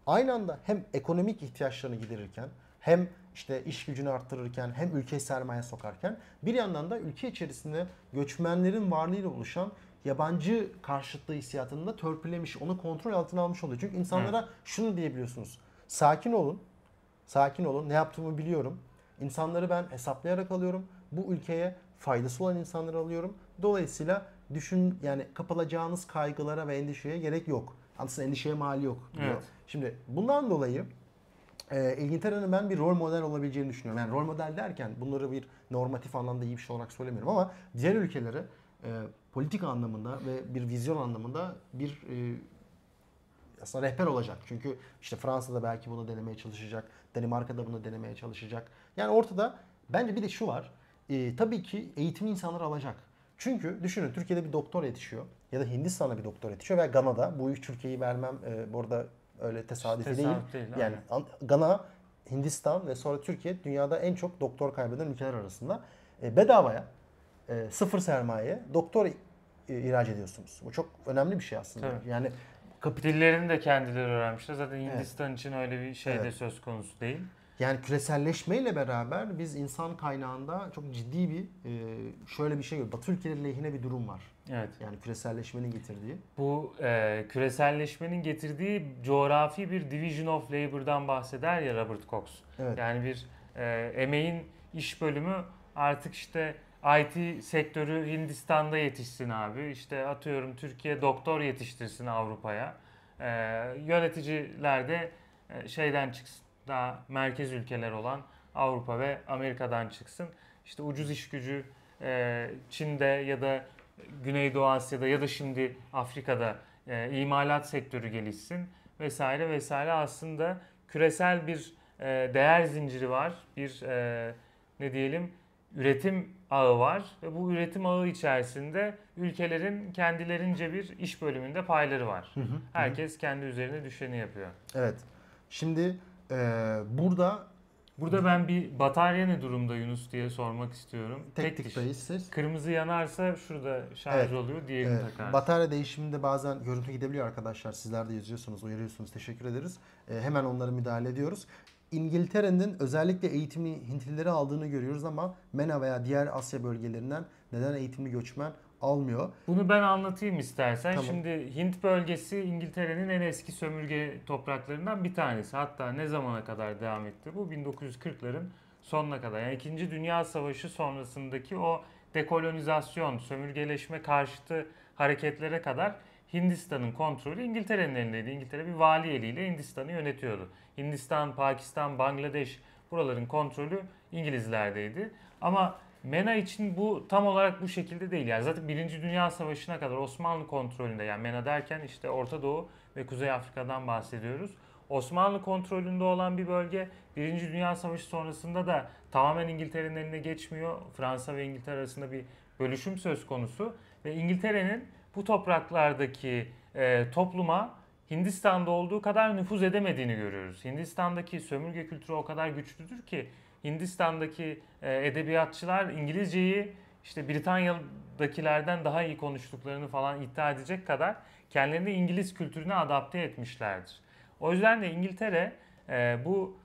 Speaker 2: Aynı anda hem ekonomik ihtiyaçlarını giderirken hem işte iş gücünü arttırırken hem ülkeye sermaye sokarken bir yandan da ülke içerisinde göçmenlerin varlığıyla oluşan yabancı karşıtlığı hissiyatını da törpülemiş, onu kontrol altına almış oluyor. Çünkü insanlara şunu diyebiliyorsunuz. Sakin olun. Sakin olun. Ne yaptığımı biliyorum. İnsanları ben hesaplayarak alıyorum. Bu ülkeye faydası olan insanları alıyorum. Dolayısıyla düşün yani kapılacağınız kaygılara ve endişeye gerek yok. Aslında endişeye mali yok diyor.
Speaker 1: Evet.
Speaker 2: Şimdi bundan dolayı e, İngiltere'nin ben bir rol model olabileceğini düşünüyorum. Yani rol model derken bunları bir normatif anlamda iyi bir şey olarak söylemiyorum ama diğer ülkelere e, politika anlamında ve bir vizyon anlamında bir e, aslında rehber olacak. Çünkü işte Fransa'da belki bunu denemeye çalışacak. Danimarka'da bunu denemeye çalışacak. Yani ortada bence bir de şu var. E, tabii ki eğitimli insanlar alacak. Çünkü düşünün Türkiye'de bir doktor yetişiyor ya da Hindistan'da bir doktor yetişiyor veya Gana'da bu üç ülkeyi vermem e, bu arada öyle tesadüfi değil.
Speaker 1: Tesadüf değil,
Speaker 2: Yani
Speaker 1: aynen.
Speaker 2: An- Gana, Hindistan ve sonra Türkiye dünyada en çok doktor kaybeden ülkeler arasında. E, bedavaya, e, sıfır sermaye doktor e, ihraç ediyorsunuz. Bu çok önemli bir şey aslında.
Speaker 1: Tabii.
Speaker 2: Yani kapit
Speaker 1: Dillerini de kendileri öğrenmişler. Zaten Hindistan için öyle bir şey de
Speaker 2: Evet.
Speaker 1: söz konusu değil.
Speaker 2: Yani küreselleşmeyle beraber biz insan kaynağında çok ciddi bir e, şöyle bir şey yok. Batı ülkeleri lehine bir durum var.
Speaker 1: Evet.
Speaker 2: Yani küreselleşmenin getirdiği.
Speaker 1: Bu e, küreselleşmenin getirdiği coğrafi bir division of labor'dan bahseder ya Robert Cox.
Speaker 2: Evet.
Speaker 1: Yani bir e, emeğin iş bölümü artık işte IT sektörü Hindistan'da yetişsin abi. İşte atıyorum Türkiye doktor yetiştirsin Avrupa'ya. E, yöneticiler de e, şeyden çıksın. Daha merkez ülkeler olan Avrupa ve Amerika'dan çıksın. İşte ucuz iş gücü e, Çin'de ya da Güneydoğu Asya'da ya da şimdi Afrika'da e, imalat sektörü gelişsin vesaire vesaire aslında küresel bir e, değer zinciri var. Bir e, ne diyelim üretim ağı var ve bu üretim ağı içerisinde ülkelerin kendilerince bir iş bölümünde payları var. Herkes kendi üzerine düşeni yapıyor.
Speaker 2: Evet. Şimdi e, burada
Speaker 1: Burada ben bir batarya ne durumda Yunus diye sormak istiyorum.
Speaker 2: Tek
Speaker 1: diş.
Speaker 2: tıklayış ses.
Speaker 1: Kırmızı yanarsa şurada şarj
Speaker 2: Evet.
Speaker 1: oluyor, diğerini
Speaker 2: Evet,
Speaker 1: takarsın.
Speaker 2: batarya değişiminde bazen görüntü gidebiliyor arkadaşlar. Sizler de yazıyorsunuz, uyarıyorsunuz. Teşekkür ederiz. Ee, hemen onlara müdahale ediyoruz. İngiltere'nin özellikle eğitimli Hintlileri aldığını görüyoruz ama MENA veya diğer Asya bölgelerinden neden eğitimli göçmen almıyor?
Speaker 1: Bunu ben anlatayım istersen.
Speaker 2: Tamam.
Speaker 1: Şimdi Hint bölgesi İngiltere'nin en eski sömürge topraklarından bir tanesi. Hatta ne zamana kadar devam etti bu? 1940'ların sonuna kadar. Yani 2. Dünya Savaşı sonrasındaki o dekolonizasyon, sömürgeleşme karşıtı hareketlere kadar Hindistan'ın kontrolü İngiltere'nin elindeydi. İngiltere bir vali eliyle Hindistan'ı yönetiyordu. Hindistan, Pakistan, Bangladeş buraların kontrolü İngilizlerdeydi. Ama MENA için bu tam olarak bu şekilde değil. Yani zaten Birinci Dünya Savaşı'na kadar Osmanlı kontrolünde yani MENA derken işte Orta Doğu ve Kuzey Afrika'dan bahsediyoruz. Osmanlı kontrolünde olan bir bölge Birinci Dünya Savaşı sonrasında da tamamen İngiltere'nin eline geçmiyor. Fransa ve İngiltere arasında bir bölüşüm söz konusu ve İngiltere'nin bu topraklardaki e, topluma Hindistan'da olduğu kadar nüfuz edemediğini görüyoruz. Hindistan'daki sömürge kültürü o kadar güçlüdür ki Hindistan'daki e, edebiyatçılar İngilizceyi işte Britanya'dakilerden daha iyi konuştuklarını falan iddia edecek kadar kendilerini İngiliz kültürüne adapte etmişlerdir. O yüzden de İngiltere e, bu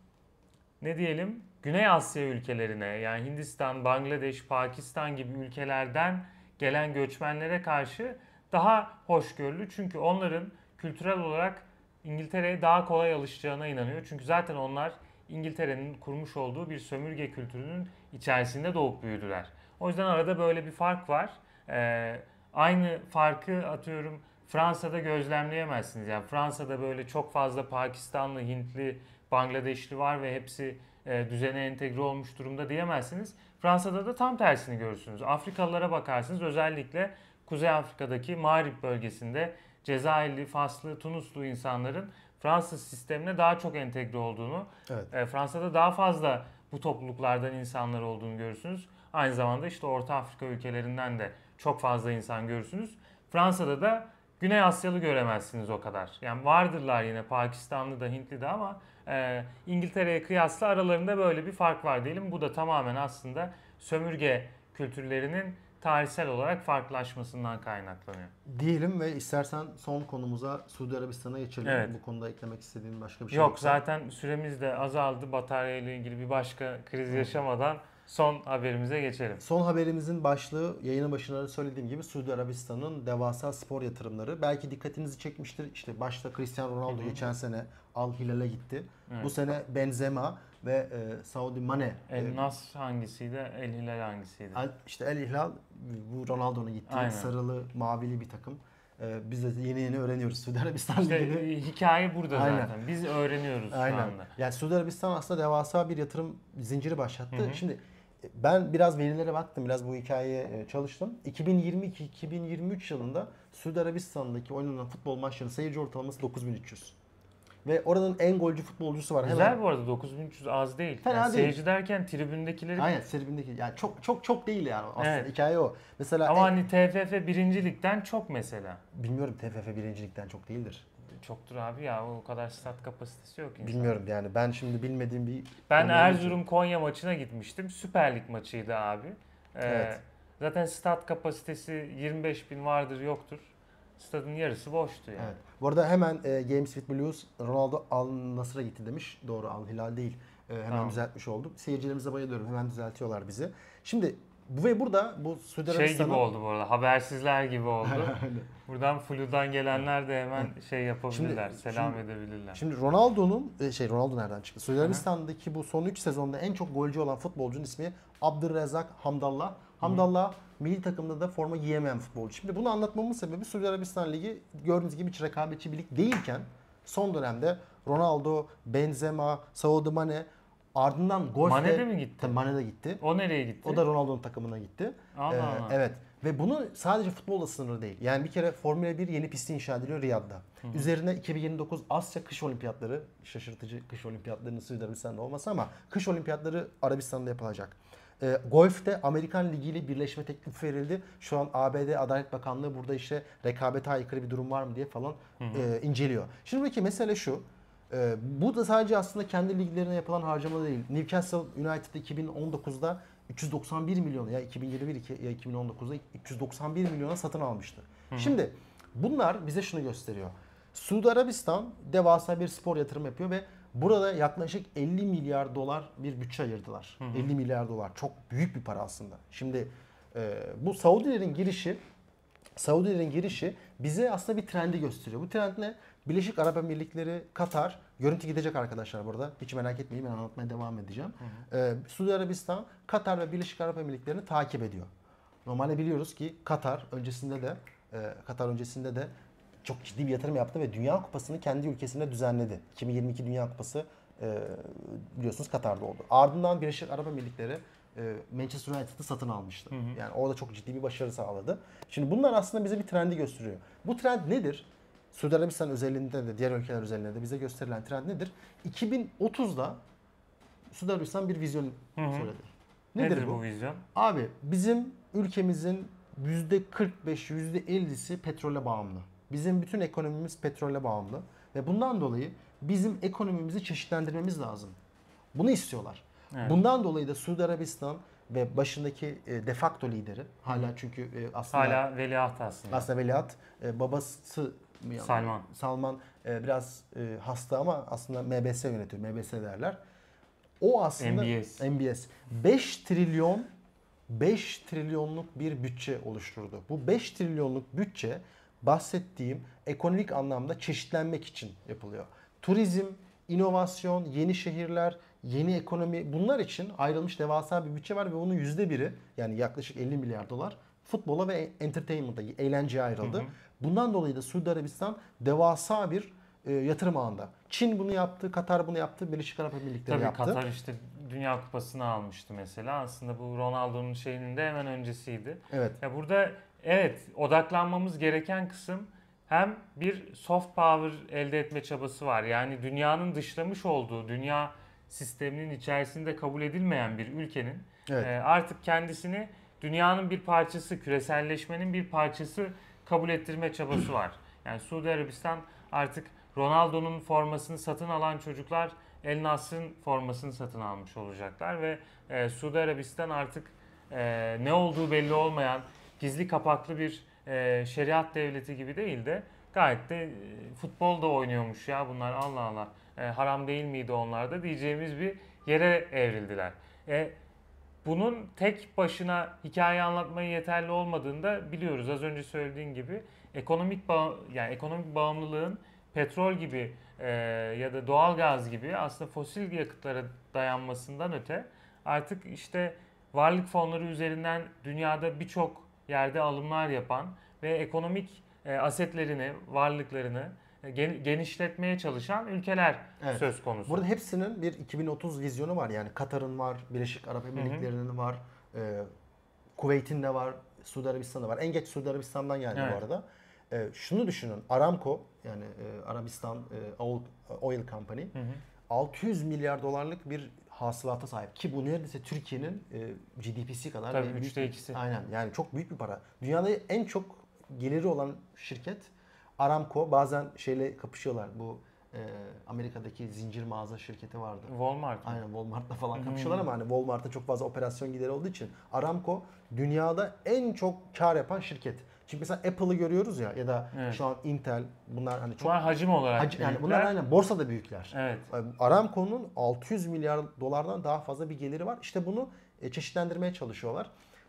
Speaker 1: ne diyelim Güney Asya ülkelerine yani Hindistan, Bangladeş, Pakistan gibi ülkelerden gelen göçmenlere karşı daha hoşgörülü. Çünkü onların kültürel olarak İngiltere'ye daha kolay alışacağına inanıyor. Çünkü zaten onlar İngiltere'nin kurmuş olduğu bir sömürge kültürünün içerisinde doğup büyüdüler. O yüzden arada böyle bir fark var. Ee, aynı farkı atıyorum Fransa'da gözlemleyemezsiniz. Yani Fransa'da böyle çok fazla Pakistanlı, Hintli, Bangladeşli var ve hepsi e, düzene entegre olmuş durumda diyemezsiniz. Fransa'da da tam tersini görürsünüz. Afrikalılara bakarsınız özellikle Kuzey Afrika'daki Mağrip bölgesinde Cezayirli, Faslı, Tunuslu insanların Fransız sistemine daha çok entegre olduğunu,
Speaker 2: Evet.
Speaker 1: e, Fransa'da daha fazla bu topluluklardan insanlar olduğunu görürsünüz. Aynı zamanda işte Orta Afrika ülkelerinden de çok fazla insan görürsünüz. Fransa'da da Güney Asyalı göremezsiniz o kadar. Yani vardırlar yine Pakistanlı da Hintli de ama e, İngiltere'ye kıyasla aralarında böyle bir fark var diyelim. Bu da tamamen aslında sömürge kültürlerinin tarihsel olarak farklılaşmasından kaynaklanıyor.
Speaker 2: Diyelim ve istersen son konumuza Suudi Arabistan'a geçelim.
Speaker 1: Evet.
Speaker 2: Bu konuda eklemek istediğin başka bir şey
Speaker 1: Yok
Speaker 2: yoksa.
Speaker 1: zaten süremiz de azaldı. Batarya ile ilgili bir başka kriz yaşamadan son haberimize geçelim.
Speaker 2: Son haberimizin başlığı yayının başında da söylediğim gibi Suudi Arabistan'ın devasa spor yatırımları. Belki dikkatinizi çekmiştir. İşte başta Cristiano Ronaldo
Speaker 1: Hı hı.
Speaker 2: geçen sene Al Hilal'e gitti.
Speaker 1: Evet.
Speaker 2: Bu sene Benzema ve e, Saudi Mane.
Speaker 1: El
Speaker 2: e,
Speaker 1: Nas hangisiydi? El Hilal hangisiydi?
Speaker 2: Al- işte El Hilal bu Ronaldo'nun gittiği
Speaker 1: Aynen.
Speaker 2: sarılı mavili bir takım. E, biz de yeni yeni öğreniyoruz Suudi Arabistan
Speaker 1: İşte
Speaker 2: Ligi'ni.
Speaker 1: hikaye burada
Speaker 2: Aynen.
Speaker 1: zaten. Biz öğreniyoruz şu
Speaker 2: Aynen.
Speaker 1: anda.
Speaker 2: Yani Suudi Arabistan aslında devasa bir yatırım zinciri başlattı.
Speaker 1: Hı hı.
Speaker 2: Şimdi e, ben biraz verilere baktım, biraz bu hikayeye e, çalıştım. 2022-2023 yılında Suudi Arabistan'daki oynanan futbol maçlarının seyirci ortalaması 9300. Ve oranın en golcü futbolcusu var.
Speaker 1: Güzel
Speaker 2: Hemen
Speaker 1: bu arada 9300 az değil.
Speaker 2: Fena
Speaker 1: yani
Speaker 2: değil.
Speaker 1: Seyirci derken tribündekileri
Speaker 2: Aynen tribündeki yani çok çok çok değil yani aslında
Speaker 1: Evet.
Speaker 2: hikaye o. Mesela
Speaker 1: ama
Speaker 2: en-
Speaker 1: hani TFF birincilikten çok mesela.
Speaker 2: bilmiyorum TFF birincilikten çok değildir.
Speaker 1: Çoktur abi ya o kadar stat kapasitesi yok insan.
Speaker 2: Bilmiyorum yani ben şimdi bilmediğim bir
Speaker 1: Ben Erzurum Konya maçına gitmiştim. Süper Lig maçıydı abi. Ee,
Speaker 2: Evet.
Speaker 1: Zaten stat kapasitesi 25 bin vardır yoktur. Stadın yarısı boştu yani.
Speaker 2: Evet. Bu arada hemen e, Games with Blues Ronaldo Al Nasır'a gitti demiş. Doğru Al Hilal değil. E, hemen
Speaker 1: Tamam.
Speaker 2: düzeltmiş oldum. Seyircilerimize bayılıyorum. Hemen düzeltiyorlar bizi. Şimdi bu ve burada bu Suudi
Speaker 1: Şey gibi oldu bu arada. Habersizler gibi oldu. Buradan Flu'dan gelenler de hemen şey yapabilirler.
Speaker 2: Şimdi-
Speaker 1: selam
Speaker 2: şimdi-
Speaker 1: edebilirler.
Speaker 2: Şimdi Ronaldo'nun e, şey Ronaldo nereden çıktı? Suudi. Arabistan'daki bu son 3 sezonda en çok golcü olan futbolcunun ismi Abdurrezzak Hamdallah. Hamdallah milli takımda da forma giyemeyen futbolcu. Şimdi bunu anlatmamın sebebi Suudi Arabistan Ligi gördüğünüz gibi hiç rekabetçi bir lig değilken son dönemde Ronaldo, Benzema, Saudi Mane ardından golfte
Speaker 1: Mane de mi gitti?
Speaker 2: Tabii Mane de gitti.
Speaker 1: O nereye gitti?
Speaker 2: O da Ronaldo'nun takımına gitti.
Speaker 1: Allah
Speaker 2: Ee,
Speaker 1: Allah.
Speaker 2: evet. Ve bunu sadece futbolla sınırlı değil. Yani bir kere Formula 1 yeni pisti inşa ediliyor Riyad'da. Üzerine 2029 Asya Kış Olimpiyatları, şaşırtıcı kış olimpiyatlarının Suudi Arabistan'da olması ama kış olimpiyatları Arabistan'da yapılacak. Ee, golf'te Amerikan Ligi ile birleşme teklifi verildi. Şu an ABD Adalet Bakanlığı burada işte rekabete aykırı bir durum var mı diye falan e, inceliyor. Şimdi buradaki mesele şu. Ee, bu da sadece aslında kendi liglerine yapılan harcama değil. Newcastle United 2019'da 391 milyon ya 2021 ya 2019'da 391 milyona satın almıştı. Şimdi bunlar bize şunu gösteriyor. Suudi Arabistan devasa bir spor yatırım yapıyor ve burada yaklaşık 50 milyar dolar bir bütçe ayırdılar. 50 milyar dolar çok büyük bir para aslında. Şimdi e, bu Saudilerin girişi Saudilerin girişi bize aslında bir trendi gösteriyor. Bu trend ne? Birleşik Arap Emirlikleri, Katar, görüntü gidecek arkadaşlar burada. Hiç merak etmeyin ben anlatmaya devam edeceğim. Ee, Suudi Arabistan, Katar ve Birleşik Arap Emirlikleri'ni takip ediyor. Normalde biliyoruz ki Katar öncesinde de e, Katar öncesinde de çok ciddi bir yatırım yaptı ve Dünya Kupası'nı kendi ülkesinde düzenledi. 2022 Dünya Kupası e, biliyorsunuz Katar'da oldu. Ardından Birleşik Arap Emirlikleri e, Manchester United'ı satın almıştı. Yani orada çok ciddi bir başarı sağladı. Şimdi bunlar aslında bize bir trendi gösteriyor. Bu trend nedir? Suudi Arabistan özelinde de diğer ülkeler özelinde de bize gösterilen trend nedir? 2030'da Suudi Arabistan bir vizyon söyledi. Nedir,
Speaker 1: Nedir
Speaker 2: bu?
Speaker 1: bu vizyon?
Speaker 2: Abi bizim ülkemizin %45, %50'si petrole bağımlı. Bizim bütün ekonomimiz petrole bağımlı. Ve bundan dolayı bizim ekonomimizi çeşitlendirmemiz lazım. Bunu istiyorlar.
Speaker 1: Evet.
Speaker 2: Bundan dolayı da Suudi Arabistan ve başındaki e, de facto lideri hala çünkü e, aslında
Speaker 1: Hala veliaht aslında.
Speaker 2: aslında veliaht e, babası?
Speaker 1: Salman.
Speaker 2: Salman e, biraz e, hasta ama aslında MBS yönetiyor. MBS derler. O aslında
Speaker 1: MBS.
Speaker 2: MBS 5 trilyon 5 trilyonluk bir bütçe oluşturdu. Bu 5 trilyonluk bütçe bahsettiğim ekonomik anlamda çeşitlenmek için yapılıyor. Turizm, inovasyon, yeni şehirler, yeni ekonomi bunlar için ayrılmış devasa bir bütçe var ve bunun yüzde biri yani yaklaşık 50 milyar dolar futbola ve entertainment'a, eğlenceye ayrıldı.
Speaker 1: Hı hı.
Speaker 2: Bundan dolayı da Suudi Arabistan devasa bir e, yatırım ağında. Çin bunu yaptı, Katar bunu yaptı, Birleşik Arap Emirlikleri
Speaker 1: Tabii
Speaker 2: yaptı.
Speaker 1: Katar işte Dünya Kupası'nı almıştı mesela. Aslında bu Ronaldo'nun şeyinin de hemen öncesiydi.
Speaker 2: Evet.
Speaker 1: Ya burada evet odaklanmamız gereken kısım hem bir soft power elde etme çabası var. Yani dünyanın dışlamış olduğu, dünya sisteminin içerisinde kabul edilmeyen bir ülkenin
Speaker 2: Evet.
Speaker 1: e, artık kendisini dünyanın bir parçası, küreselleşmenin bir parçası kabul ettirme çabası var. Yani Suudi Arabistan artık Ronaldo'nun formasını satın alan çocuklar El Nasr'ın formasını satın almış olacaklar ve e, Suudi Arabistan artık e, ne olduğu belli olmayan gizli kapaklı bir e, şeriat devleti gibi değil de gayet de e, futbol da oynuyormuş ya bunlar Allah Allah E, haram değil miydi onlar da diyeceğimiz bir yere evrildiler. E, bunun tek başına hikaye anlatmaya yeterli olmadığını da biliyoruz. Az önce söylediğin gibi ekonomik bağ, yani ekonomik bağımlılığın petrol gibi e, ya da doğal gaz gibi aslında fosil yakıtlara dayanmasından öte artık işte varlık fonları üzerinden dünyada birçok yerde alımlar yapan ve ekonomik e, asetlerini, varlıklarını e, gen- genişletmeye çalışan ülkeler
Speaker 2: Evet.
Speaker 1: söz konusu.
Speaker 2: Burada hepsinin bir 2030 vizyonu var. Yani Katar'ın var, Birleşik Arap Emirlikleri'nin var, e, Kuveyt'in de var, Suudi Arabistan'da var. En geç Suudi Arabistan'dan geldi
Speaker 1: Evet.
Speaker 2: bu arada. E, şunu düşünün. Aramco yani e, Arabistan e, Oil, Oil Company
Speaker 1: Hı hı.
Speaker 2: 600 milyar dolarlık bir hasılata sahip ki bu neredeyse Türkiye'nin e, GDP'si kadar
Speaker 1: Tabii,
Speaker 2: büyük
Speaker 1: üçte
Speaker 2: bir-
Speaker 1: ikisi.
Speaker 2: Aynen yani çok büyük bir para. Dünyada en çok geliri olan şirket Aramco. Bazen şeyle kapışıyorlar. Bu e, Amerika'daki zincir mağaza şirketi vardı.
Speaker 1: Walmart.
Speaker 2: Aynen Walmart'la falan
Speaker 1: Hmm.
Speaker 2: kapışıyorlar ama hani Walmart'ta çok fazla operasyon gideri olduğu için Aramco dünyada en çok kar yapan şirket. Çünkü mesela Apple'ı görüyoruz ya ya da
Speaker 1: Evet.
Speaker 2: şu an Intel bunlar hani çok
Speaker 1: Bunlar hacim olarak
Speaker 2: Hacı- yani bunlar aynen borsada büyükler.
Speaker 1: Evet.
Speaker 2: Aramco'nun 600 milyar dolardan daha fazla bir geliri var. İşte bunu e, çeşitlendirmeye çalışıyorlar.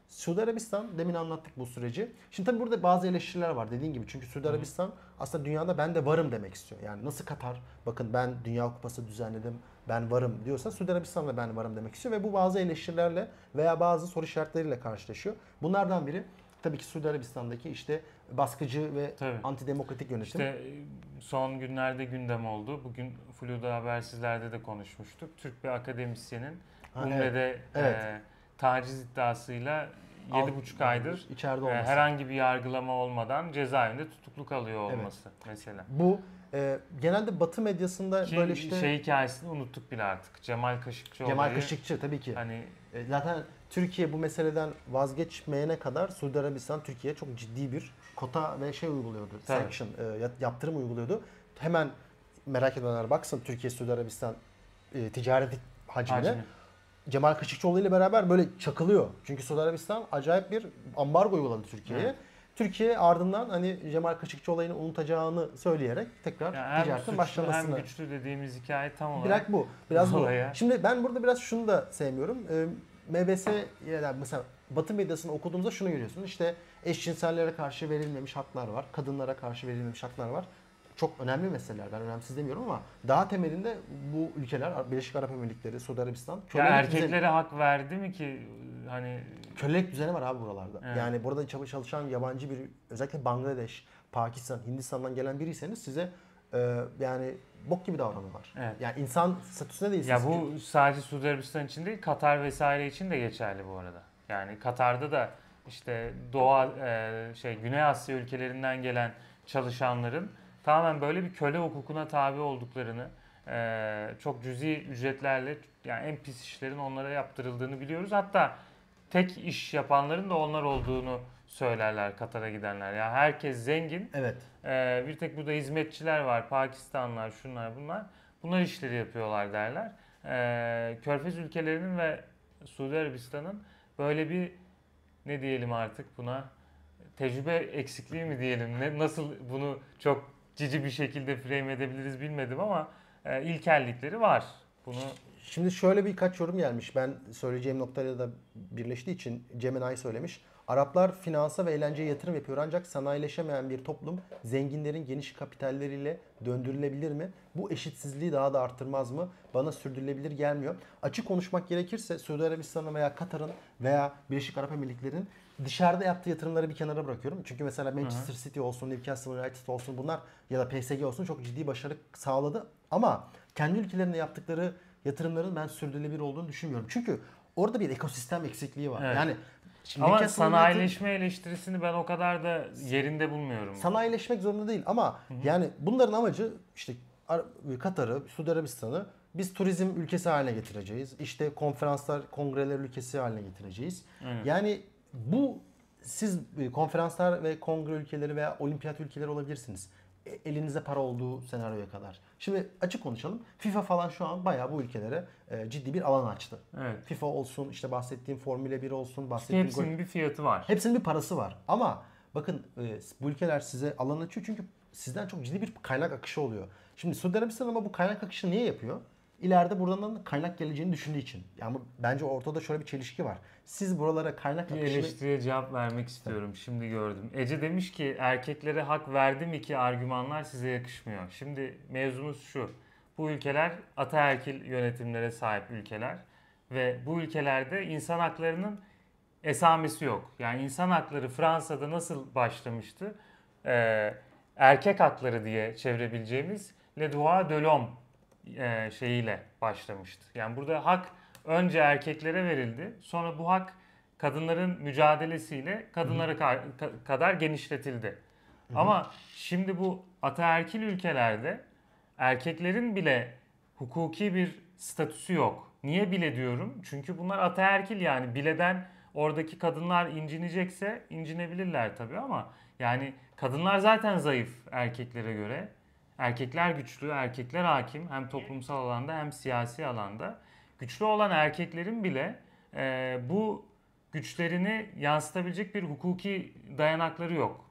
Speaker 2: Suudi Arabistan demin anlattık bu süreci. Şimdi tabii burada bazı eleştiriler var dediğin gibi. Çünkü Suudi Arabistan aslında dünyada ben de varım demek istiyor. Yani nasıl Katar bakın ben Dünya Kupası düzenledim ben varım diyorsa Suudi Arabistan da ben varım demek istiyor ve bu bazı eleştirilerle veya bazı soru işaretleriyle karşılaşıyor. Bunlardan biri tabii ki Suudi Arabistan'daki işte baskıcı ve
Speaker 1: Tabii.
Speaker 2: antidemokratik yönetim.
Speaker 1: İşte e, son günlerde gündem oldu. Bugün Flu'da habersizlerde de konuşmuştuk. Türk bir akademisyenin
Speaker 2: Ha,
Speaker 1: Umre'de
Speaker 2: Evet.
Speaker 1: e, taciz iddiasıyla
Speaker 2: Alt-
Speaker 1: 7,5 aydır
Speaker 2: içeride
Speaker 1: e,
Speaker 2: olması.
Speaker 1: herhangi bir yargılama olmadan cezaevinde tutuklu kalıyor
Speaker 2: Evet.
Speaker 1: olması mesela.
Speaker 2: Bu e, genelde Batı medyasında
Speaker 1: Ki
Speaker 2: böyle işte
Speaker 1: şey hikayesini unuttuk bile artık. Cemal Kaşıkçı
Speaker 2: Cemal
Speaker 1: olayı,
Speaker 2: Kaşıkçı tabii ki.
Speaker 1: Hani
Speaker 2: E, Zaten Türkiye bu meseleden vazgeçmeyene kadar Suudi Arabistan Türkiye'ye çok ciddi bir kota ve şey uyguluyordu.
Speaker 1: Tabii.
Speaker 2: Sanction, e, yaptırım uyguluyordu. Hemen merak edenler baksın Türkiye Suudi Arabistan e, ticaret hacmine.
Speaker 1: Hacmi.
Speaker 2: Cemal Kaşıkçıoğlu ile beraber böyle çakılıyor. Çünkü Suudi Arabistan acayip bir ambargo uyguladı Türkiye'ye.
Speaker 1: Evet.
Speaker 2: Türkiye ardından hani Cemal Kaşıkçı olayını unutacağını söyleyerek tekrar
Speaker 1: Yani
Speaker 2: ticaretin başlamasını.
Speaker 1: hem güçlü dediğimiz hikaye tam olarak.
Speaker 2: Biraz bu. Biraz bu.
Speaker 1: olaya.
Speaker 2: Şimdi ben burada biraz şunu da sevmiyorum. MBS yani mesela Batı medyasını okuduğumuzda şunu görüyorsunuz. İşte eşcinsellere karşı verilmemiş haklar var. Kadınlara karşı verilmemiş haklar var. Çok önemli meseleler. Ben önemsiz demiyorum ama daha temelinde bu ülkeler Birleşik Arap Emirlikleri, Suudi Arabistan
Speaker 1: Ya
Speaker 2: kölelik,
Speaker 1: erkeklere
Speaker 2: düzeni,
Speaker 1: hak verdi mi ki hani
Speaker 2: kölelik düzeni var abi buralarda.
Speaker 1: Evet.
Speaker 2: Yani burada çalış- çalışan yabancı bir özellikle Bangladeş, Pakistan, Hindistan'dan gelen biriyseniz size e, yani bok gibi davranıyorlar.
Speaker 1: Evet.
Speaker 2: Yani insan statüsünde değilsiniz.
Speaker 1: ya bu sadece Suudi Arabistan için değil Katar vesaire için de geçerli bu arada. Yani Katar'da da işte Doğu e, şey Güney Asya ülkelerinden gelen çalışanların tamamen böyle bir köle hukukuna tabi olduklarını e, çok cüzi ücretlerle yani en pis işlerin onlara yaptırıldığını biliyoruz. Hatta tek iş yapanların da onlar olduğunu söylerler Katar'a gidenler. Ya herkes zengin.
Speaker 2: Evet.
Speaker 1: Ee, bir tek burada hizmetçiler var. Pakistanlılar, şunlar bunlar. Bunlar işleri yapıyorlar derler. Ee, Körfez ülkelerinin ve Suudi Arabistan'ın böyle bir ne diyelim artık buna tecrübe eksikliği mi diyelim ne nasıl bunu çok cici bir şekilde frame edebiliriz bilmedim ama e, ilkellikleri var. Bunu
Speaker 2: Şimdi şöyle birkaç yorum gelmiş. Ben söyleyeceğim noktayla da birleştiği için Cemenay söylemiş. Araplar finansa ve eğlenceye yatırım yapıyor ancak sanayileşemeyen bir toplum zenginlerin geniş kapitalleriyle döndürülebilir mi? Bu eşitsizliği daha da arttırmaz mı? Bana sürdürülebilir gelmiyor. Açık konuşmak gerekirse Suudi Arabistan'ın veya Katar'ın veya Birleşik Arap Emirlikleri'nin dışarıda yaptığı yatırımları bir kenara bırakıyorum. Çünkü mesela Manchester City olsun, Newcastle United olsun bunlar ya da PSG olsun çok ciddi başarı sağladı. Ama kendi ülkelerinde yaptıkları yatırımların ben sürdürülebilir olduğunu düşünmüyorum. Çünkü orada bir ekosistem eksikliği var.
Speaker 1: Evet.
Speaker 2: Yani şimdi
Speaker 1: ama sanayileşme eleştirisini ben o kadar da yerinde bulmuyorum.
Speaker 2: sanayileşmek zorunda değil ama yani bunların amacı işte Ar- Katar'ı, Suudi Arabistan'ı biz turizm ülkesi haline getireceğiz. İşte konferanslar, kongreler ülkesi haline getireceğiz.
Speaker 1: Evet.
Speaker 2: Yani bu siz e, konferanslar ve kongre ülkeleri veya olimpiyat ülkeleri olabilirsiniz. E, Elinizde para olduğu senaryoya kadar. Şimdi açık konuşalım. FIFA falan şu an bayağı bu ülkelere e, ciddi bir alan açtı.
Speaker 1: Evet.
Speaker 2: FIFA olsun, işte bahsettiğim Formula 1 olsun, bahsettiğim gol-
Speaker 1: Hepsinin bir fiyatı var.
Speaker 2: Hepsinin bir parası var. Ama bakın e, bu ülkeler size alan açıyor çünkü sizden çok ciddi bir kaynak akışı oluyor. Şimdi Suudi Arabistan ama bu kaynak akışı niye yapıyor? İleride buradan da kaynak geleceğini düşündüğü için. Yani bu- bence ortada şöyle bir çelişki var. Siz buralara kaynak
Speaker 1: Bir
Speaker 2: akışını...
Speaker 1: eleştiriye cevap vermek istiyorum. Şimdi gördüm. Ece demiş ki erkeklere hak verdim iki argümanlar size yakışmıyor. Şimdi mevzumuz şu. Bu ülkeler ataerkil yönetimlere sahip ülkeler ve bu ülkelerde insan haklarının esamesi yok. Yani insan hakları Fransa'da nasıl başlamıştı? Ee, erkek hakları diye çevirebileceğimiz Le Droit de l'Homme e, şeyiyle başlamıştı. Yani burada hak önce erkeklere verildi. Sonra bu hak kadınların mücadelesiyle kadınlara ka- ka- kadar genişletildi. Ama şimdi bu ataerkil ülkelerde erkeklerin bile hukuki bir statüsü yok. Niye bile diyorum? Çünkü bunlar ataerkil yani bileden oradaki kadınlar incinecekse incinebilirler tabii ama yani kadınlar zaten zayıf erkeklere göre. Erkekler güçlü, erkekler hakim hem toplumsal alanda hem siyasi alanda. Güçlü olan erkeklerin bile e, bu güçlerini yansıtabilecek bir hukuki dayanakları yok.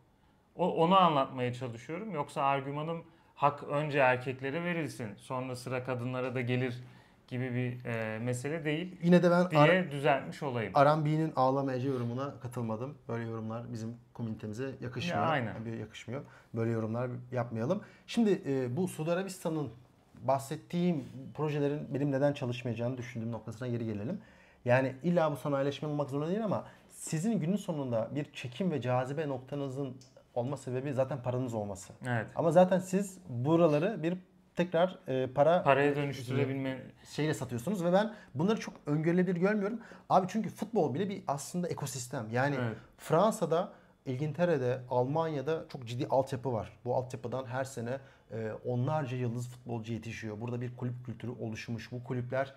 Speaker 1: O, onu anlatmaya çalışıyorum. Yoksa argümanım hak önce erkeklere verilsin, sonra sıra kadınlara da gelir gibi bir e, mesele değil
Speaker 2: Yine de ben
Speaker 1: diye düzeltmiş olayım.
Speaker 2: Aram B'nin ağlama Ece yorumuna katılmadım. Böyle yorumlar bizim komünitemize yakışmıyor.
Speaker 1: Ya, aynen.
Speaker 2: Tabii yakışmıyor. Böyle yorumlar yapmayalım. Şimdi e, bu Suudi Arabistan'ın bahsettiğim projelerin benim neden çalışmayacağını düşündüğüm noktasına geri gelelim. Yani illa bu sanayileşme olmak zorunda değil ama sizin günün sonunda bir çekim ve cazibe noktanızın olma sebebi zaten paranız olması.
Speaker 1: Evet.
Speaker 2: Ama zaten siz buraları bir tekrar e, para
Speaker 1: Paraya dönüştürebilme
Speaker 2: şeyle satıyorsunuz ve ben bunları çok öngörülebilir görmüyorum. Abi çünkü futbol bile bir aslında ekosistem. Yani
Speaker 1: Evet.
Speaker 2: Fransa'da, İngiltere'de, Almanya'da çok ciddi altyapı var. Bu altyapıdan her sene e, onlarca yıldız futbolcu yetişiyor. Burada bir kulüp kültürü oluşmuş. Bu kulüpler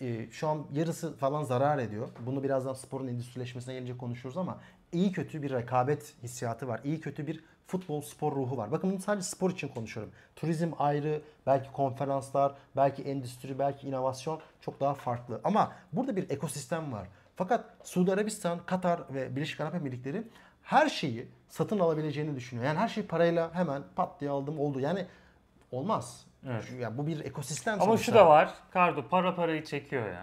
Speaker 2: e, şu an yarısı falan zarar ediyor. Bunu birazdan sporun endüstrileşmesine gelince konuşuruz ama iyi kötü bir rekabet hissiyatı var. İyi kötü bir futbol spor ruhu var. Bakın bunu sadece spor için konuşuyorum. Turizm ayrı, belki konferanslar, belki endüstri, belki inovasyon çok daha farklı. Ama burada bir ekosistem var. Fakat Suudi Arabistan, Katar ve Birleşik Arap Emirlikleri her şeyi satın alabileceğini düşünüyor. Yani her şeyi parayla hemen pat diye aldım oldu. Yani olmaz.
Speaker 1: Evet.
Speaker 2: Yani bu bir ekosistem
Speaker 1: Ama
Speaker 2: sonuçta.
Speaker 1: şu da var. Kardo para parayı çekiyor ya.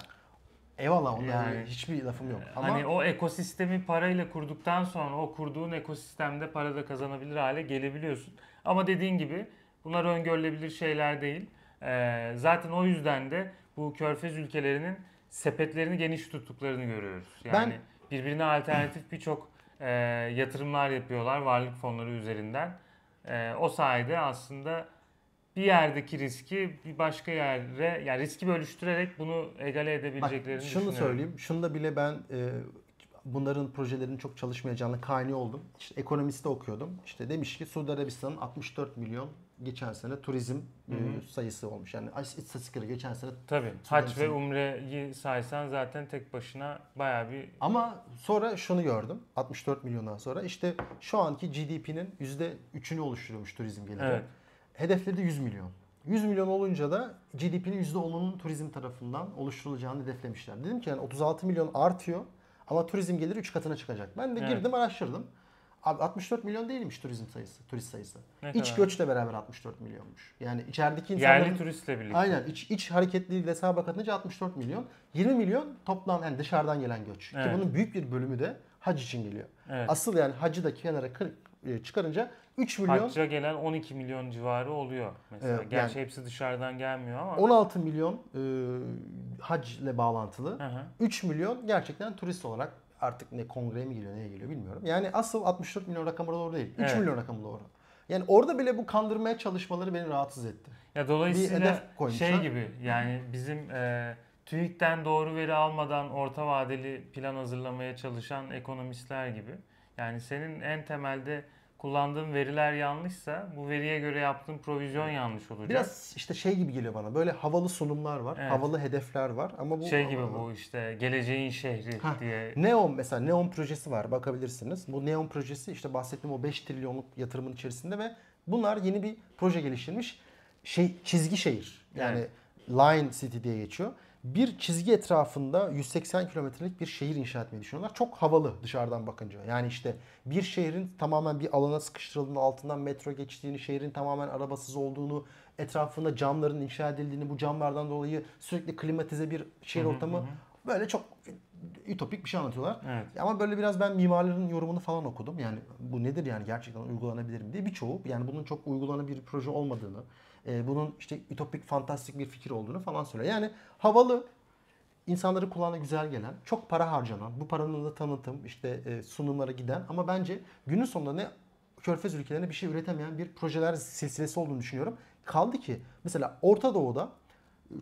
Speaker 2: Eyvallah onda
Speaker 1: Yani-
Speaker 2: yani, hiçbir lafım yok. Ama
Speaker 1: Hani o ekosistemi parayla kurduktan sonra o kurduğun ekosistemde para da kazanabilir hale gelebiliyorsun. Ama dediğin gibi bunlar öngörülebilir şeyler değil. Ee, zaten o yüzden de bu körfez ülkelerinin sepetlerini geniş tuttuklarını görüyoruz. Yani birbirine alternatif birçok e, yatırımlar yapıyorlar varlık fonları üzerinden. E, o sayede aslında bir yerdeki riski bir başka yere yani riski bölüştürerek bunu egale
Speaker 2: Bak,
Speaker 1: edebileceklerini
Speaker 2: şunu
Speaker 1: düşünüyorum.
Speaker 2: söyleyeyim. Şunu da bile ben e, bunların projelerin çok çalışmayacağını kani oldum. İşte ekonomiste okuyordum. İşte demiş ki Suudi Arabistan'ın 64 milyon geçen sene turizm e, sayısı olmuş. Yani istatistikleri geçen sene
Speaker 1: Tabii. Hac ve umreyi saysan zaten tek başına bayağı bir
Speaker 2: Ama sonra şunu gördüm. 64 milyondan sonra işte şu anki GDP'nin %3'ünü oluşturuyormuş turizm geliri.
Speaker 1: Evet.
Speaker 2: Hedefleri de 100 milyon. 100 milyon olunca da GDP'nin %10'unun turizm tarafından oluşturulacağını hedeflemişler. Dedim ki yani 36 milyon artıyor ama turizm geliri 3 katına çıkacak. Ben de
Speaker 1: Evet.
Speaker 2: girdim araştırdım. Abi 64 milyon değilmiş turizm sayısı, turist sayısı.
Speaker 1: Ne
Speaker 2: İç
Speaker 1: kadar?
Speaker 2: göçle beraber 64 milyonmuş. Yani içerideki insanların...
Speaker 1: yerli turistle birlikte.
Speaker 2: Aynen iç, iç hareketliliği hesaba katınca 64 milyon. 20 milyon toplam yani dışarıdan gelen göç.
Speaker 1: Evet.
Speaker 2: Ki bunun büyük bir bölümü de hac için geliyor.
Speaker 1: Evet.
Speaker 2: Asıl yani hacı da kenara kır- e, çıkarınca 3 milyon
Speaker 1: Hacca gelen 12 milyon civarı oluyor mesela.
Speaker 2: Evet,
Speaker 1: Gerçi
Speaker 2: yani-
Speaker 1: hepsi dışarıdan gelmiyor ama.
Speaker 2: 16 milyon e, hac ile bağlantılı.
Speaker 1: Hı hı.
Speaker 2: 3 milyon gerçekten turist olarak artık ne kongreye mi geliyor neye geliyor bilmiyorum. Yani asıl 64 milyon rakamı doğru değil. 3
Speaker 1: Evet.
Speaker 2: milyon rakamı doğru. Yani orada bile bu kandırmaya çalışmaları beni rahatsız etti.
Speaker 1: Ya dolayısıyla şey gibi yani bizim e, TÜİK'ten doğru veri almadan orta vadeli plan hazırlamaya çalışan ekonomistler gibi. Yani senin en temelde kullandığın veriler yanlışsa bu veriye göre yaptığın provizyon yanlış olacak.
Speaker 2: Biraz işte şey gibi geliyor bana. Böyle havalı sunumlar var,
Speaker 1: Evet.
Speaker 2: havalı hedefler var ama bu
Speaker 1: şey gibi bu işte geleceğin şehri
Speaker 2: Hah,
Speaker 1: diye.
Speaker 2: Neon mesela Neon projesi var bakabilirsiniz. Bu Neon projesi işte bahsettiğim o 5 trilyonluk yatırımın içerisinde ve bunlar yeni bir proje geliştirmiş. Şey çizgi şehir. Yani
Speaker 1: Evet.
Speaker 2: Line City diye geçiyor. Bir çizgi etrafında 180 kilometrelik bir şehir inşa etmeyi düşünüyorlar. Çok havalı dışarıdan bakınca. Yani işte bir şehrin tamamen bir alana sıkıştırıldığını, altından metro geçtiğini, şehrin tamamen arabasız olduğunu, etrafında camların inşa edildiğini, bu camlardan dolayı sürekli klimatize bir şehir ortamı böyle çok ütopik bir şey anlatıyorlar.
Speaker 1: Evet.
Speaker 2: Ama böyle biraz ben mimarların yorumunu falan okudum. Yani bu nedir yani gerçekten uygulanabilir mi diye. Birçoğu yani bunun çok uygulanabilir bir proje olmadığını, e, bunun işte ütopik, fantastik bir fikir olduğunu falan söylüyor. Yani havalı, insanları kulağına güzel gelen, çok para harcanan, bu paranın da tanıtım, işte e, sunumlara giden ama bence günün sonunda ne Körfez ülkelerine bir şey üretemeyen bir projeler silsilesi olduğunu düşünüyorum. Kaldı ki mesela Orta Doğu'da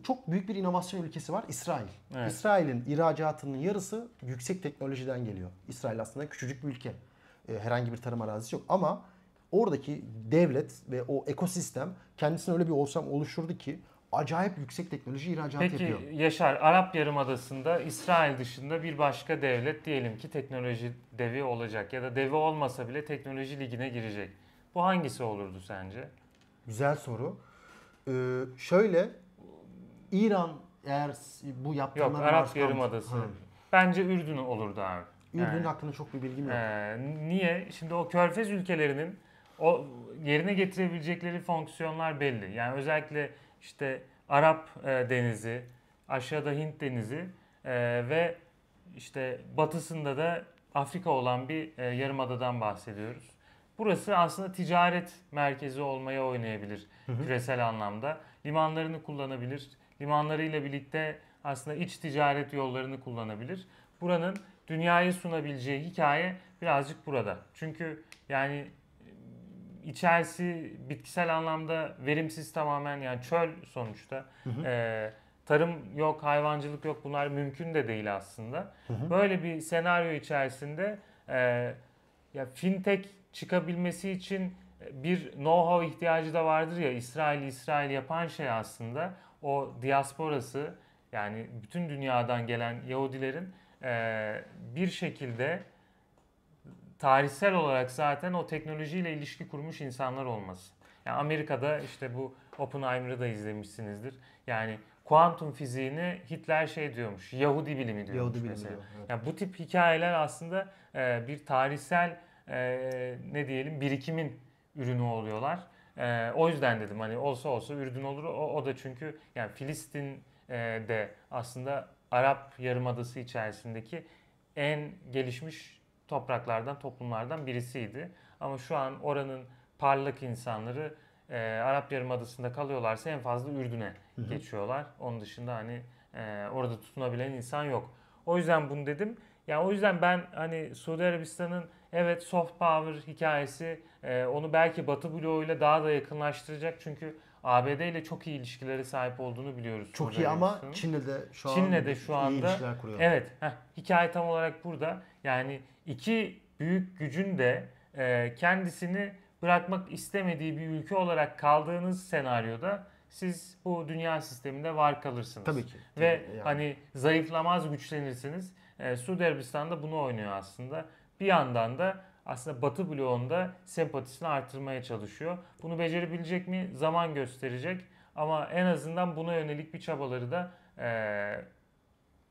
Speaker 2: çok büyük bir inovasyon ülkesi var İsrail.
Speaker 1: Evet.
Speaker 2: İsrail'in ihracatının yarısı yüksek teknolojiden geliyor. İsrail aslında küçücük bir ülke. E, herhangi bir tarım arazisi yok ama oradaki devlet ve o ekosistem kendisine öyle bir ortam oluşturdu ki acayip yüksek teknoloji ihracatı
Speaker 1: Peki
Speaker 2: yapıyor.
Speaker 1: Yaşar, Arap Yarımadası'nda İsrail dışında bir başka devlet diyelim ki teknoloji devi olacak ya da devi olmasa bile teknoloji ligine girecek. Bu hangisi olurdu sence?
Speaker 2: Güzel soru. Ee, şöyle İran eğer bu
Speaker 1: Yok,
Speaker 2: yaptırımları
Speaker 1: Arap Yarımadası.
Speaker 2: Ha.
Speaker 1: Bence Ürdün olurdu abi.
Speaker 2: Ürdün
Speaker 1: Yani,
Speaker 2: hakkında çok bir bilgim yok.
Speaker 1: e, niye? Şimdi o körfez ülkelerinin o yerine getirebilecekleri fonksiyonlar belli. Yani özellikle işte Arap e, Denizi, aşağıda Hint Denizi e, ve işte batısında da Afrika olan bir e, yarımadadan bahsediyoruz. Burası aslında ticaret merkezi olmaya oynayabilir küresel anlamda. Limanlarını kullanabilir. Limanlarıyla birlikte aslında iç ticaret yollarını kullanabilir. Buranın dünyaya sunabileceği hikaye birazcık burada. Çünkü yani içerisi bitkisel anlamda verimsiz tamamen yani çöl sonuçta. Ee, tarım yok, hayvancılık yok bunlar mümkün de değil aslında. Böyle bir senaryo içerisinde e, ya fintech çıkabilmesi için bir know-how ihtiyacı da vardır ya İsrail İsrail yapan şey aslında o diasporası yani bütün dünyadan gelen Yahudilerin e, bir şekilde tarihsel olarak zaten o teknolojiyle ilişki kurmuş insanlar olması. Yani Amerika'da işte bu Oppenheimer'ı da izlemişsinizdir. Yani kuantum fiziğini Hitler şey diyormuş, Yahudi bilimi diyormuş
Speaker 2: Yahudi bilimi
Speaker 1: mesela.
Speaker 2: diyor, evet.
Speaker 1: Yani bu tip hikayeler aslında e, bir tarihsel e, ne diyelim birikimin ürünü oluyorlar. E, o yüzden dedim hani olsa olsa Ürdün olur. O, o da çünkü yani Filistin e, de aslında Arap Yarımadası içerisindeki en gelişmiş topraklardan, toplumlardan birisiydi. Ama şu an oranın parlak insanları e, Arap Yarımadası'nda kalıyorlarsa en fazla Ürdün'e geçiyorlar. Onun dışında hani e, orada tutunabilen insan yok. O yüzden bunu dedim. Yani o yüzden ben hani Suudi Arabistan'ın evet soft power hikayesi e, onu belki Batı bloğuyla daha da yakınlaştıracak. Çünkü ABD ile çok iyi ilişkileri sahip olduğunu biliyoruz.
Speaker 2: Çok
Speaker 1: Suudi
Speaker 2: iyi ama. Çin'le de şu an
Speaker 1: Çin'le de şu
Speaker 2: iyi
Speaker 1: anda-
Speaker 2: ilişkiler kuruyor.
Speaker 1: Evet, heh, hikaye tam olarak burada. Yani iki büyük gücün de e, kendisini bırakmak istemediği bir ülke olarak kaldığınız senaryoda siz bu dünya sisteminde var kalırsınız.
Speaker 2: Tabii ki.
Speaker 1: Ve
Speaker 2: Tabii yani.
Speaker 1: hani zayıflamaz güçlenirsiniz. E, Suudi Arabistan da bunu oynuyor aslında. Bir yandan da aslında Batı bloğunda sempatisini artırmaya çalışıyor. Bunu becerebilecek mi? Zaman gösterecek. Ama en azından buna yönelik bir çabaları da e,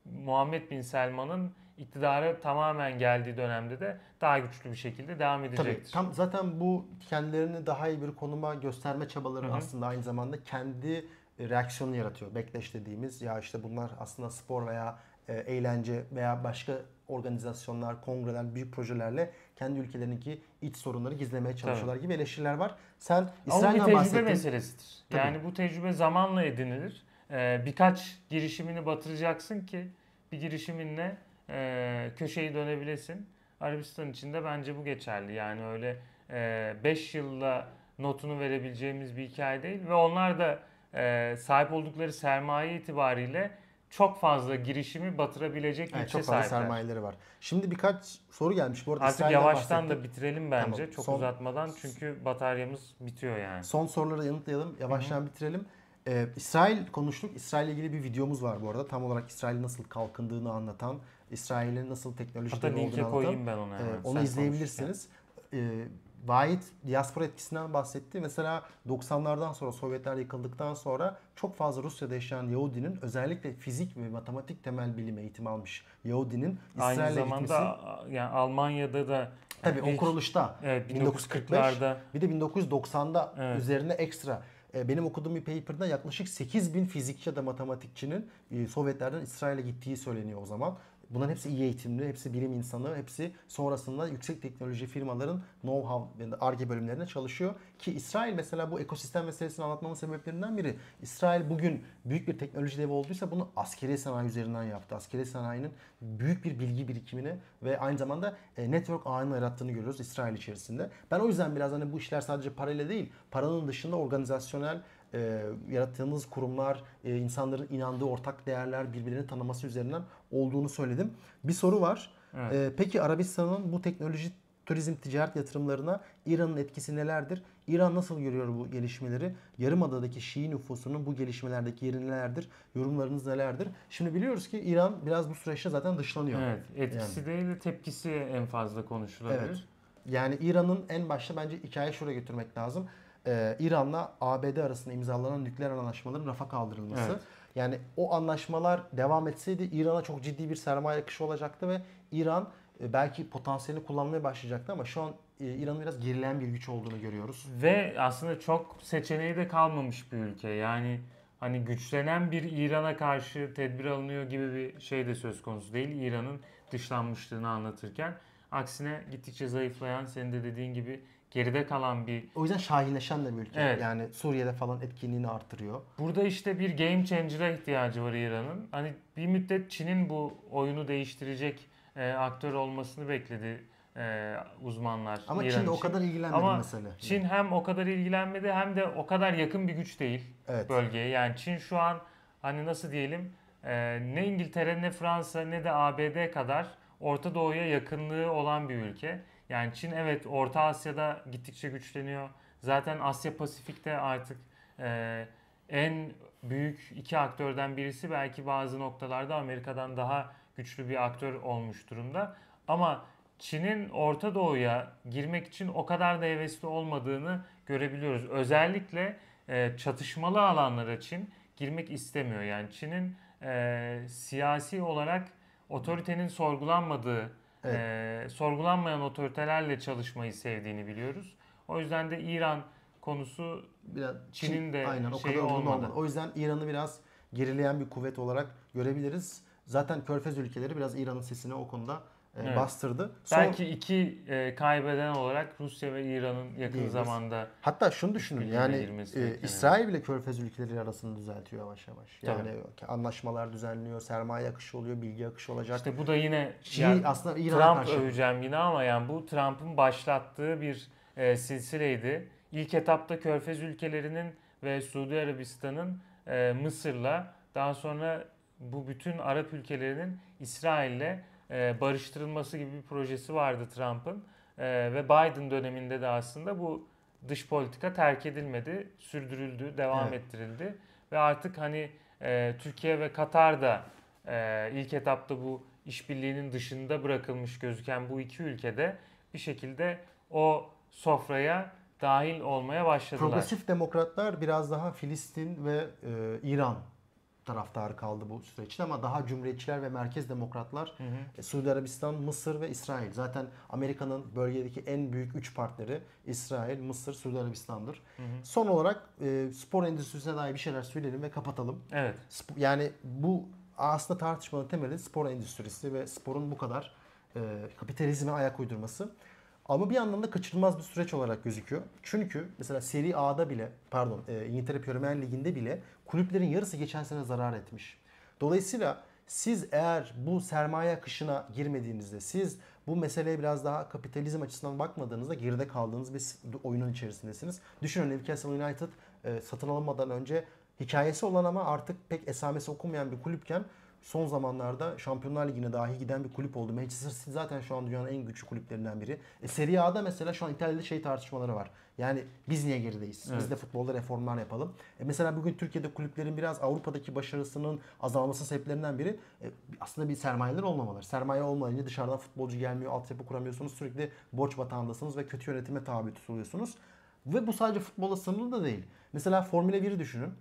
Speaker 1: Muhammed Bin Selman'ın iktidara tamamen geldiği dönemde de daha güçlü bir şekilde devam
Speaker 2: Tabii
Speaker 1: edecektir.
Speaker 2: tam zaten bu kendilerini daha iyi bir konuma gösterme çabaları
Speaker 1: Hı hı.
Speaker 2: aslında aynı zamanda kendi e, reaksiyonu yaratıyor. Backlash dediğimiz ya işte bunlar aslında spor veya e, eğlence veya başka organizasyonlar, kongreler, büyük projelerle kendi ülkelerindeki iç sorunları gizlemeye çalışıyorlar gibi eleştiriler var. Sen
Speaker 1: Ama bir
Speaker 2: İsrail'den
Speaker 1: tecrübe
Speaker 2: bahsettin.
Speaker 1: meselesidir.
Speaker 2: Tabii.
Speaker 1: Yani bu tecrübe zamanla edinilir. Ee, birkaç girişimini batıracaksın ki bir girişiminle e, köşeyi dönebilesin. Arabistan için de bence bu geçerli. Yani öyle 5 yılla notunu verebileceğimiz bir hikaye değil. Ve onlar da e, sahip oldukları sermaye itibariyle çok fazla girişimi batırabilecek güce
Speaker 2: çok fazla
Speaker 1: sahipler.
Speaker 2: sermayeleri var. Şimdi birkaç soru gelmiş. Bu arada
Speaker 1: Artık
Speaker 2: İsrail'den
Speaker 1: yavaştan
Speaker 2: bahsettik.
Speaker 1: da bitirelim bence.
Speaker 2: Tamam,
Speaker 1: Çok
Speaker 2: son-
Speaker 1: uzatmadan çünkü bataryamız bitiyor yani.
Speaker 2: Son soruları yanıtlayalım. Yavaştan bitirelim. Ee, İsrail konuştuk. İsrail ile ilgili bir videomuz var bu arada. Tam olarak İsrail'in nasıl kalkındığını anlatan, İsrail'in nasıl
Speaker 1: Hatta
Speaker 2: teknolojileri
Speaker 1: linke
Speaker 2: olduğunu anlatan.
Speaker 1: koyayım ben onu
Speaker 2: Ee, onu
Speaker 1: sen
Speaker 2: izleyebilirsiniz. Ee, Vahit diaspora etkisinden bahsetti. Mesela 90'lardan sonra Sovyetler yıkıldıktan sonra çok fazla Rusya'da yaşayan Yahudinin özellikle fizik ve matematik temel bilim eğitimi almış Yahudinin
Speaker 1: Aynı
Speaker 2: İsrail'e
Speaker 1: zamanda
Speaker 2: gitmesi.
Speaker 1: yani Almanya'da da
Speaker 2: Tabii o kuruluşta.
Speaker 1: evet,
Speaker 2: 1945
Speaker 1: 1940'larda
Speaker 2: Bir de 1990'da
Speaker 1: Evet.
Speaker 2: üzerine ekstra e, benim okuduğum bir paper'da yaklaşık 8 bin fizikçi ya da matematikçinin e, Sovyetlerden İsrail'e gittiği söyleniyor o zaman. Bunların hepsi iyi eğitimli, hepsi bilim insanı, hepsi sonrasında yüksek teknoloji firmaların know-how ve ARGE bölümlerinde çalışıyor. Ki İsrail mesela bu ekosistem meselesini anlatmamın sebeplerinden biri. İsrail bugün büyük bir teknoloji devi olduysa bunu askeri sanayi üzerinden yaptı. Askeri sanayinin büyük bir bilgi birikimini ve aynı zamanda e, network ağını yarattığını görüyoruz İsrail içerisinde. Ben o yüzden biraz hani bu işler sadece parayla değil, paranın dışında organizasyonel e, yarattığımız kurumlar, e, insanların inandığı ortak değerler, birbirlerini tanıması üzerinden olduğunu söyledim. Bir soru var.
Speaker 1: Evet.
Speaker 2: E, peki Arabistan'ın bu teknoloji, turizm, ticaret yatırımlarına İran'ın etkisi nelerdir? İran nasıl görüyor bu gelişmeleri? Yarımada'daki Şii nüfusunun bu gelişmelerdeki yeri nelerdir? Yorumlarınız nelerdir? Şimdi biliyoruz ki İran biraz bu süreçte zaten dışlanıyor.
Speaker 1: evet, etkisi değil de tepkisi en fazla konuşulabilir.
Speaker 2: Evet. Yani İran'ın en başta bence hikayeyi şuraya götürmek lazım. Ee, İran'la ABD arasında imzalanan nükleer anlaşmaların rafa kaldırılması.
Speaker 1: Evet.
Speaker 2: Yani o anlaşmalar devam etseydi İran'a çok ciddi bir sermaye akışı olacaktı ve İran e, belki potansiyelini kullanmaya başlayacaktı ama şu an e, İran'ın biraz gerileyen bir güç olduğunu görüyoruz.
Speaker 1: Ve aslında çok seçeneği de kalmamış bir ülke. Yani hani güçlenen bir İran'a karşı tedbir alınıyor gibi bir şey de söz konusu değil. İran'ın dışlanmışlığını anlatırken. Aksine gittikçe zayıflayan, senin de dediğin gibi geride kalan bir
Speaker 2: O yüzden şahinleşen de bir ülke.
Speaker 1: Evet.
Speaker 2: Yani Suriye'de falan etkinliğini artırıyor.
Speaker 1: Burada işte bir game changer'a ihtiyacı var İran'ın. Hani bir müddet Çin'in bu oyunu değiştirecek e, aktör olmasını bekledi e, uzmanlar.
Speaker 2: Ama
Speaker 1: İran
Speaker 2: Çin de o kadar ilgilenmedi
Speaker 1: Ama
Speaker 2: mesele.
Speaker 1: Çin hem o kadar ilgilenmedi hem de o kadar yakın bir güç değil
Speaker 2: Evet.
Speaker 1: bölgeye. Yani Çin şu an hani nasıl diyelim e, ne İngiltere ne Fransa ne de ABD kadar Orta Doğu'ya yakınlığı olan bir ülke. Yani Çin evet Orta Asya'da gittikçe güçleniyor. Zaten Asya Pasifik'te artık e, en büyük iki aktörden birisi belki bazı noktalarda Amerika'dan daha güçlü bir aktör olmuş durumda. Ama Çin'in Orta Doğu'ya girmek için o kadar da hevesli olmadığını görebiliyoruz. Özellikle e, çatışmalı alanlara Çin girmek istemiyor. Yani Çin'in e, siyasi olarak otoritenin sorgulanmadığı, e, sorgulanmayan otoritelerle çalışmayı sevdiğini biliyoruz. O yüzden de İran konusu
Speaker 2: Biraz
Speaker 1: Çin'in de
Speaker 2: aynen o kadar olmadı.
Speaker 1: olmadı.
Speaker 2: O yüzden İran'ı biraz gerileyen bir kuvvet olarak görebiliriz. Zaten Körfez ülkeleri biraz İran'ın sesini o konuda
Speaker 1: Evet.
Speaker 2: bastırdı. Son-
Speaker 1: belki iki e, kaybeden olarak Rusya ve İran'ın yakın
Speaker 2: Diyebiliriz.
Speaker 1: zamanda
Speaker 2: Hatta şunu düşünün yani e. İsrail bile Körfez ülkeleri arasında düzeltiyor yavaş yavaş.
Speaker 1: Tabii.
Speaker 2: Yani anlaşmalar düzenliyor, sermaye akışı oluyor, bilgi akışı olacak.
Speaker 1: işte bu da yine
Speaker 2: Çin
Speaker 1: yani
Speaker 2: aslında İran'a
Speaker 1: Trump
Speaker 2: karşı
Speaker 1: öveceğim yine ama yani bu Trump'ın başlattığı bir e, silsileydi. İlk etapta Körfez ülkelerinin ve Suudi Arabistan'ın e, Mısır'la daha sonra bu bütün Arap ülkelerinin İsrail'le e, barıştırılması gibi bir projesi vardı Trump'ın. E, ve Biden döneminde de aslında bu dış politika terk edilmedi, sürdürüldü, devam
Speaker 2: Evet.
Speaker 1: ettirildi. Ve artık hani e, Türkiye ve Katar da e, ilk etapta bu işbirliğinin dışında bırakılmış gözüken bu iki ülkede bir şekilde o sofraya dahil olmaya başladılar.
Speaker 2: Progresif demokratlar biraz daha Filistin ve e, İran taraftarı kaldı bu süreçte ama daha cumhuriyetçiler ve merkez demokratlar
Speaker 1: Hı hı.
Speaker 2: e, Suudi Arabistan, Mısır ve İsrail. Zaten Amerika'nın bölgedeki en büyük üç partneri İsrail, Mısır, Suudi Arabistan'dır.
Speaker 1: Hı hı.
Speaker 2: Son olarak e, spor endüstrisine dair bir şeyler söyleyelim ve kapatalım.
Speaker 1: Evet.
Speaker 2: Sp- Yani bu aslında tartışmanın temeli spor endüstrisi ve sporun bu kadar e, kapitalizme ayak uydurması. Ama bir yandan da kaçınılmaz bir süreç olarak gözüküyor. Çünkü mesela Serie A'da bile, pardon e, İngiltere Premier Ligi'nde bile kulüplerin yarısı geçen sene zarar etmiş. Dolayısıyla siz eğer bu sermaye akışına girmediğinizde, siz bu meseleye biraz daha kapitalizm açısından bakmadığınızda geride kaldığınız bir oyunun içerisindesiniz. Düşünün Newcastle United e, satın alınmadan önce hikayesi olan ama artık pek esamesi okunmayan bir kulüpken son zamanlarda Şampiyonlar Ligi'ne dahi giden bir kulüp oldu. Manchester City zaten şu an dünyanın en güçlü kulüplerinden biri. E, Serie A'da mesela şu an İtalya'da şey tartışmaları var. Yani biz niye gerideyiz? Biz
Speaker 1: Evet.
Speaker 2: de futbolda reformlar yapalım. E, mesela bugün Türkiye'de kulüplerin biraz Avrupa'daki başarısının azalması sebeplerinden biri e, aslında bir sermayeler olmamaları. Sermaye olmayınca dışarıdan futbolcu gelmiyor, altyapı kuramıyorsunuz. Sürekli borç batağındasınız ve kötü yönetime tabi tutuluyorsunuz. Ve bu sadece futbola sınırlı da değil. Mesela Formula 1'i düşünün.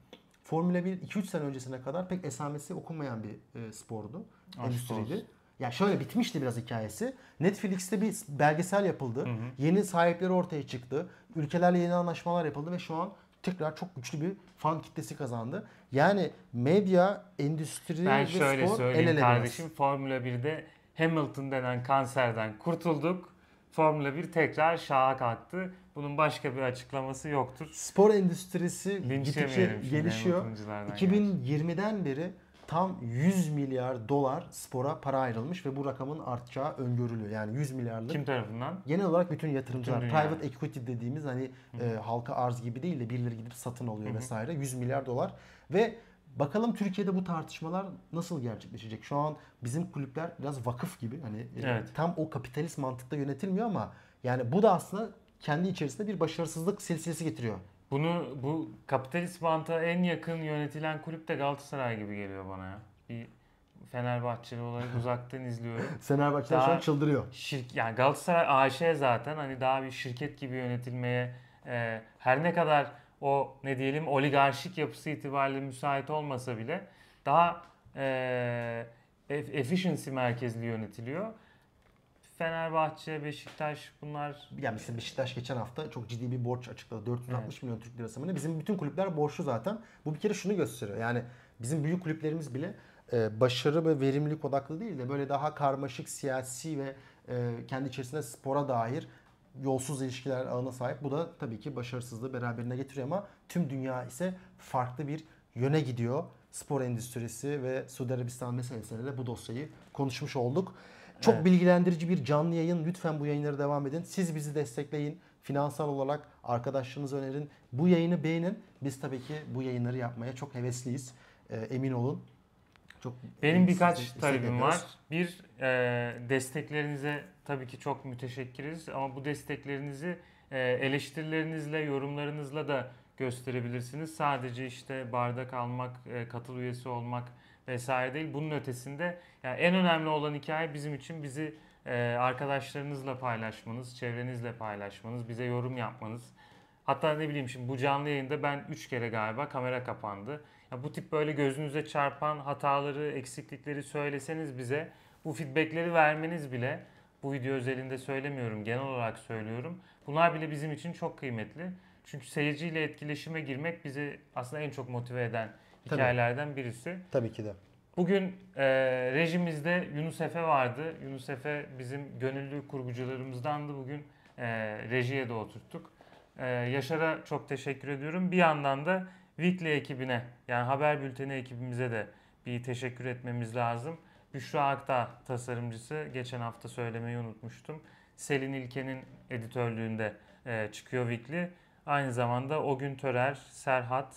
Speaker 2: Formula 1 2-3 sene öncesine kadar pek esamesi okunmayan bir e, spordu. Endüstriydi. Ya şöyle bitmişti biraz hikayesi. Netflix'te bir belgesel yapıldı.
Speaker 1: Hı hı.
Speaker 2: Yeni sahipleri ortaya çıktı. Ülkelerle yeni anlaşmalar yapıldı ve şu an tekrar çok güçlü bir fan kitlesi kazandı. Yani medya, endüstri
Speaker 1: Ben
Speaker 2: ve
Speaker 1: şöyle
Speaker 2: spor el ele biraz.
Speaker 1: kardeşim. Formula 1'de Hamilton denen kanserden kurtulduk. Formula 1 tekrar şaha kalktı. Bunun başka bir açıklaması yoktur.
Speaker 2: Spor endüstrisi
Speaker 1: Linç
Speaker 2: gittikçe gelişiyor.
Speaker 1: Hamilton'culardan
Speaker 2: 2020'den beri tam 100 milyar dolar spora para ayrılmış ve bu rakamın artacağı öngörülüyor. Yani 100 milyarlık.
Speaker 1: Kim tarafından?
Speaker 2: Genel olarak bütün yatırımcılar,
Speaker 1: Bütün
Speaker 2: private equity dediğimiz hani e, halka arz gibi değil de birileri gidip satın alıyor
Speaker 1: Hı hı.
Speaker 2: vesaire. 100 milyar dolar ve bakalım Türkiye'de bu tartışmalar nasıl gerçekleşecek? Şu an bizim kulüpler biraz vakıf gibi hani e,
Speaker 1: Evet.
Speaker 2: tam o kapitalist mantıkta yönetilmiyor ama yani bu da aslında kendi içerisinde bir başarısızlık silsilesi getiriyor.
Speaker 1: Bunu bu kapitalist mantığa en yakın yönetilen kulüp de Galatasaray gibi geliyor bana ya. Bir Fenerbahçeli olarak uzaktan izliyorum.
Speaker 2: Fenerbahçeler şu an çıldırıyor.
Speaker 1: Şirk, yani Galatasaray AŞ zaten hani daha bir şirket gibi yönetilmeye e, her ne kadar o ne diyelim oligarşik yapısı itibariyle müsait olmasa bile daha e, eff- efficiency merkezli yönetiliyor. Fenerbahçe, Beşiktaş bunlar
Speaker 2: Yani mesela Beşiktaş geçen hafta çok ciddi bir borç açıkladı. 460 milyon Türk lirası mı ne? Bizim bütün kulüpler borçlu zaten. Bu bir kere şunu gösteriyor. Yani bizim büyük kulüplerimiz bile e, başarı ve verimlilik odaklı değil de böyle daha karmaşık siyasi ve e, kendi içerisinde spora dair yolsuz ilişkiler ağına sahip. Bu da tabii ki başarısızlığı beraberine getiriyor ama tüm dünya ise farklı bir yöne gidiyor. Spor endüstrisi ve Suudi Arabistan meselesiyle bu dosyayı konuşmuş olduk. Çok
Speaker 1: Evet.
Speaker 2: bilgilendirici bir canlı yayın. Lütfen bu yayınları devam edin. Siz bizi destekleyin. Finansal olarak arkadaşlarınızı önerin. Bu yayını beğenin. Biz tabii ki bu yayınları yapmaya çok hevesliyiz. Ee, emin olun. Çok
Speaker 1: Benim birkaç talebim var. Bir, e, desteklerinize tabii ki çok müteşekkiriz ama bu desteklerinizi e, eleştirilerinizle, yorumlarınızla da gösterebilirsiniz. Sadece işte bardak almak, e, katıl üyesi olmak vesaire değil. Bunun ötesinde yani en önemli olan hikaye bizim için bizi e, arkadaşlarınızla paylaşmanız, çevrenizle paylaşmanız, bize yorum yapmanız. Hatta ne bileyim şimdi bu canlı yayında ben 3 kere galiba kamera kapandı. Ya bu tip böyle gözünüze çarpan hataları, eksiklikleri söyleseniz bize bu feedbackleri vermeniz bile bu video özelinde söylemiyorum, genel olarak söylüyorum. Bunlar bile bizim için çok kıymetli. Çünkü seyirciyle etkileşime girmek bizi aslında en çok motive eden
Speaker 2: Tabii.
Speaker 1: hikayelerden birisi.
Speaker 2: Tabii ki de.
Speaker 1: Bugün e, rejimizde Yunus Efe vardı. Yunus Efe bizim gönüllü kurgucularımızdandı. Bugün e, rejiye de oturttuk. E, Yaşar'a çok teşekkür ediyorum. Bir yandan da Weekly ekibine yani haber bülteni ekibimize de bir teşekkür etmemiz lazım. Büşra Akta tasarımcısı. Geçen hafta söylemeyi unutmuştum. Selin İlken'in editörlüğünde e, çıkıyor Weekly. Aynı zamanda Ogün Törer, Serhat,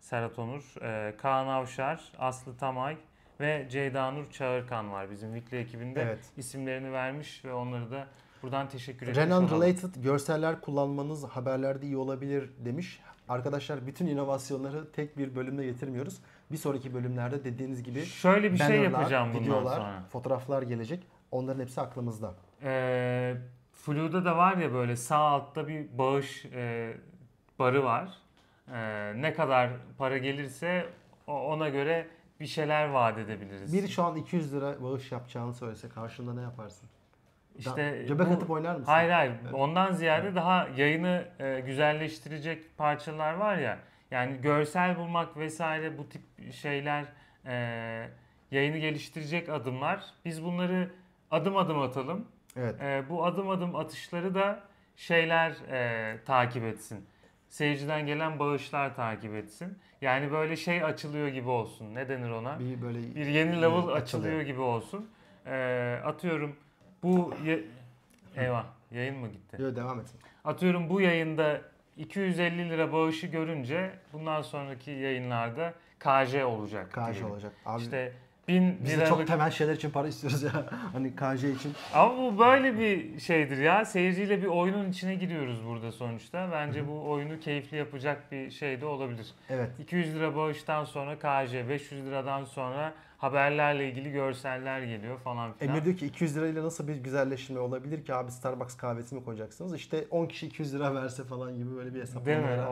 Speaker 1: Serhat Onur, e, Kaan Avşar, Aslı Tamay ve Ceyda Nur Çağırkan var bizim Weekly ekibinde.
Speaker 2: Evet.
Speaker 1: isimlerini vermiş ve onları da buradan teşekkür etmiş
Speaker 2: Renan related görseller kullanmanız haberlerde iyi olabilir demiş. Arkadaşlar bütün inovasyonları tek bir bölümde getirmiyoruz. Bir sonraki bölümlerde dediğiniz gibi
Speaker 1: Şöyle bir şey yapacağım bundan
Speaker 2: videolar,
Speaker 1: sonra.
Speaker 2: fotoğraflar gelecek. Onların hepsi aklımızda.
Speaker 1: Ee, Flu'da da var ya böyle sağ altta bir bağış e, barı var. Ee, ne kadar para gelirse ona göre bir şeyler vaat edebiliriz.
Speaker 2: Biri şu an 200 lira bağış yapacağını söylese karşında ne yaparsın?
Speaker 1: işte
Speaker 2: Göbek
Speaker 1: bu-
Speaker 2: atıp oynar mısın?
Speaker 1: Hayır hayır. Ondan ziyade daha yayını e, güzelleştirecek parçalar var ya. Yani görsel bulmak vesaire bu tip şeyler e, yayını geliştirecek adımlar. Biz bunları adım adım atalım.
Speaker 2: Evet.
Speaker 1: E, bu adım adım atışları da şeyler e, takip etsin. Seyirciden gelen bağışlar takip etsin. Yani böyle şey açılıyor gibi olsun. Ne denir ona?
Speaker 2: Bir böyle
Speaker 1: bir yeni level
Speaker 2: açılıyor.
Speaker 1: açılıyor gibi olsun. Ee, atıyorum bu ye- eyvah yayın mı gitti?
Speaker 2: Yo, devam etsin.
Speaker 1: Atıyorum bu yayında 250 lira bağışı görünce bundan sonraki yayınlarda KJ olacak.
Speaker 2: KJ
Speaker 1: diyelim.
Speaker 2: olacak. Abi
Speaker 1: İşte 1000
Speaker 2: biz
Speaker 1: liralık
Speaker 2: çok temel şeyler için para istiyoruz ya. hani KJ için.
Speaker 1: ama bu böyle bir şeydir ya. Seyirciyle bir oyunun içine giriyoruz burada sonuçta. Bence bu oyunu keyifli yapacak bir şey de olabilir.
Speaker 2: Evet.
Speaker 1: 200 lira bağıştan sonra KJ, 500 liradan sonra haberlerle ilgili görseller geliyor falan filan.
Speaker 2: Emir diyor ki 200 lirayla nasıl bir güzelleşme olabilir ki abi Starbucks kahvesi mi koyacaksınız? İşte 10 kişi 200 lira verse falan gibi böyle bir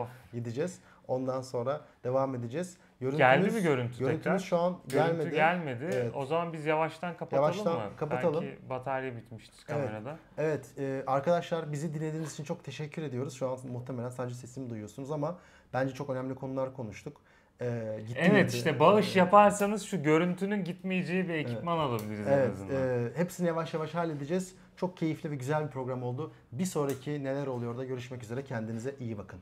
Speaker 1: Of.
Speaker 2: gideceğiz. Ondan sonra devam edeceğiz. Görüntümüz,
Speaker 1: Geldi mi görüntü
Speaker 2: Görüntümüz
Speaker 1: tekrar?
Speaker 2: şu an
Speaker 1: Görüntü
Speaker 2: gelmedi.
Speaker 1: gelmedi.
Speaker 2: Evet.
Speaker 1: O zaman biz yavaştan kapatalım
Speaker 2: Yavaştan
Speaker 1: mı?
Speaker 2: kapatalım.
Speaker 1: Belki batarya bitmiştir
Speaker 2: Evet.
Speaker 1: kamerada.
Speaker 2: Evet e, arkadaşlar bizi dinlediğiniz için çok teşekkür ediyoruz. Şu an muhtemelen sadece sesimi duyuyorsunuz ama bence çok önemli konular konuştuk. E, gitti
Speaker 1: Evet
Speaker 2: gitti.
Speaker 1: işte bağış
Speaker 2: E,
Speaker 1: yaparsanız şu görüntünün gitmeyeceği bir ekipman alabiliriz en
Speaker 2: Evet,
Speaker 1: azından.
Speaker 2: e, hepsini yavaş yavaş halledeceğiz. Çok keyifli ve güzel bir program oldu. Bir sonraki neler oluyor da görüşmek üzere. Kendinize iyi bakın.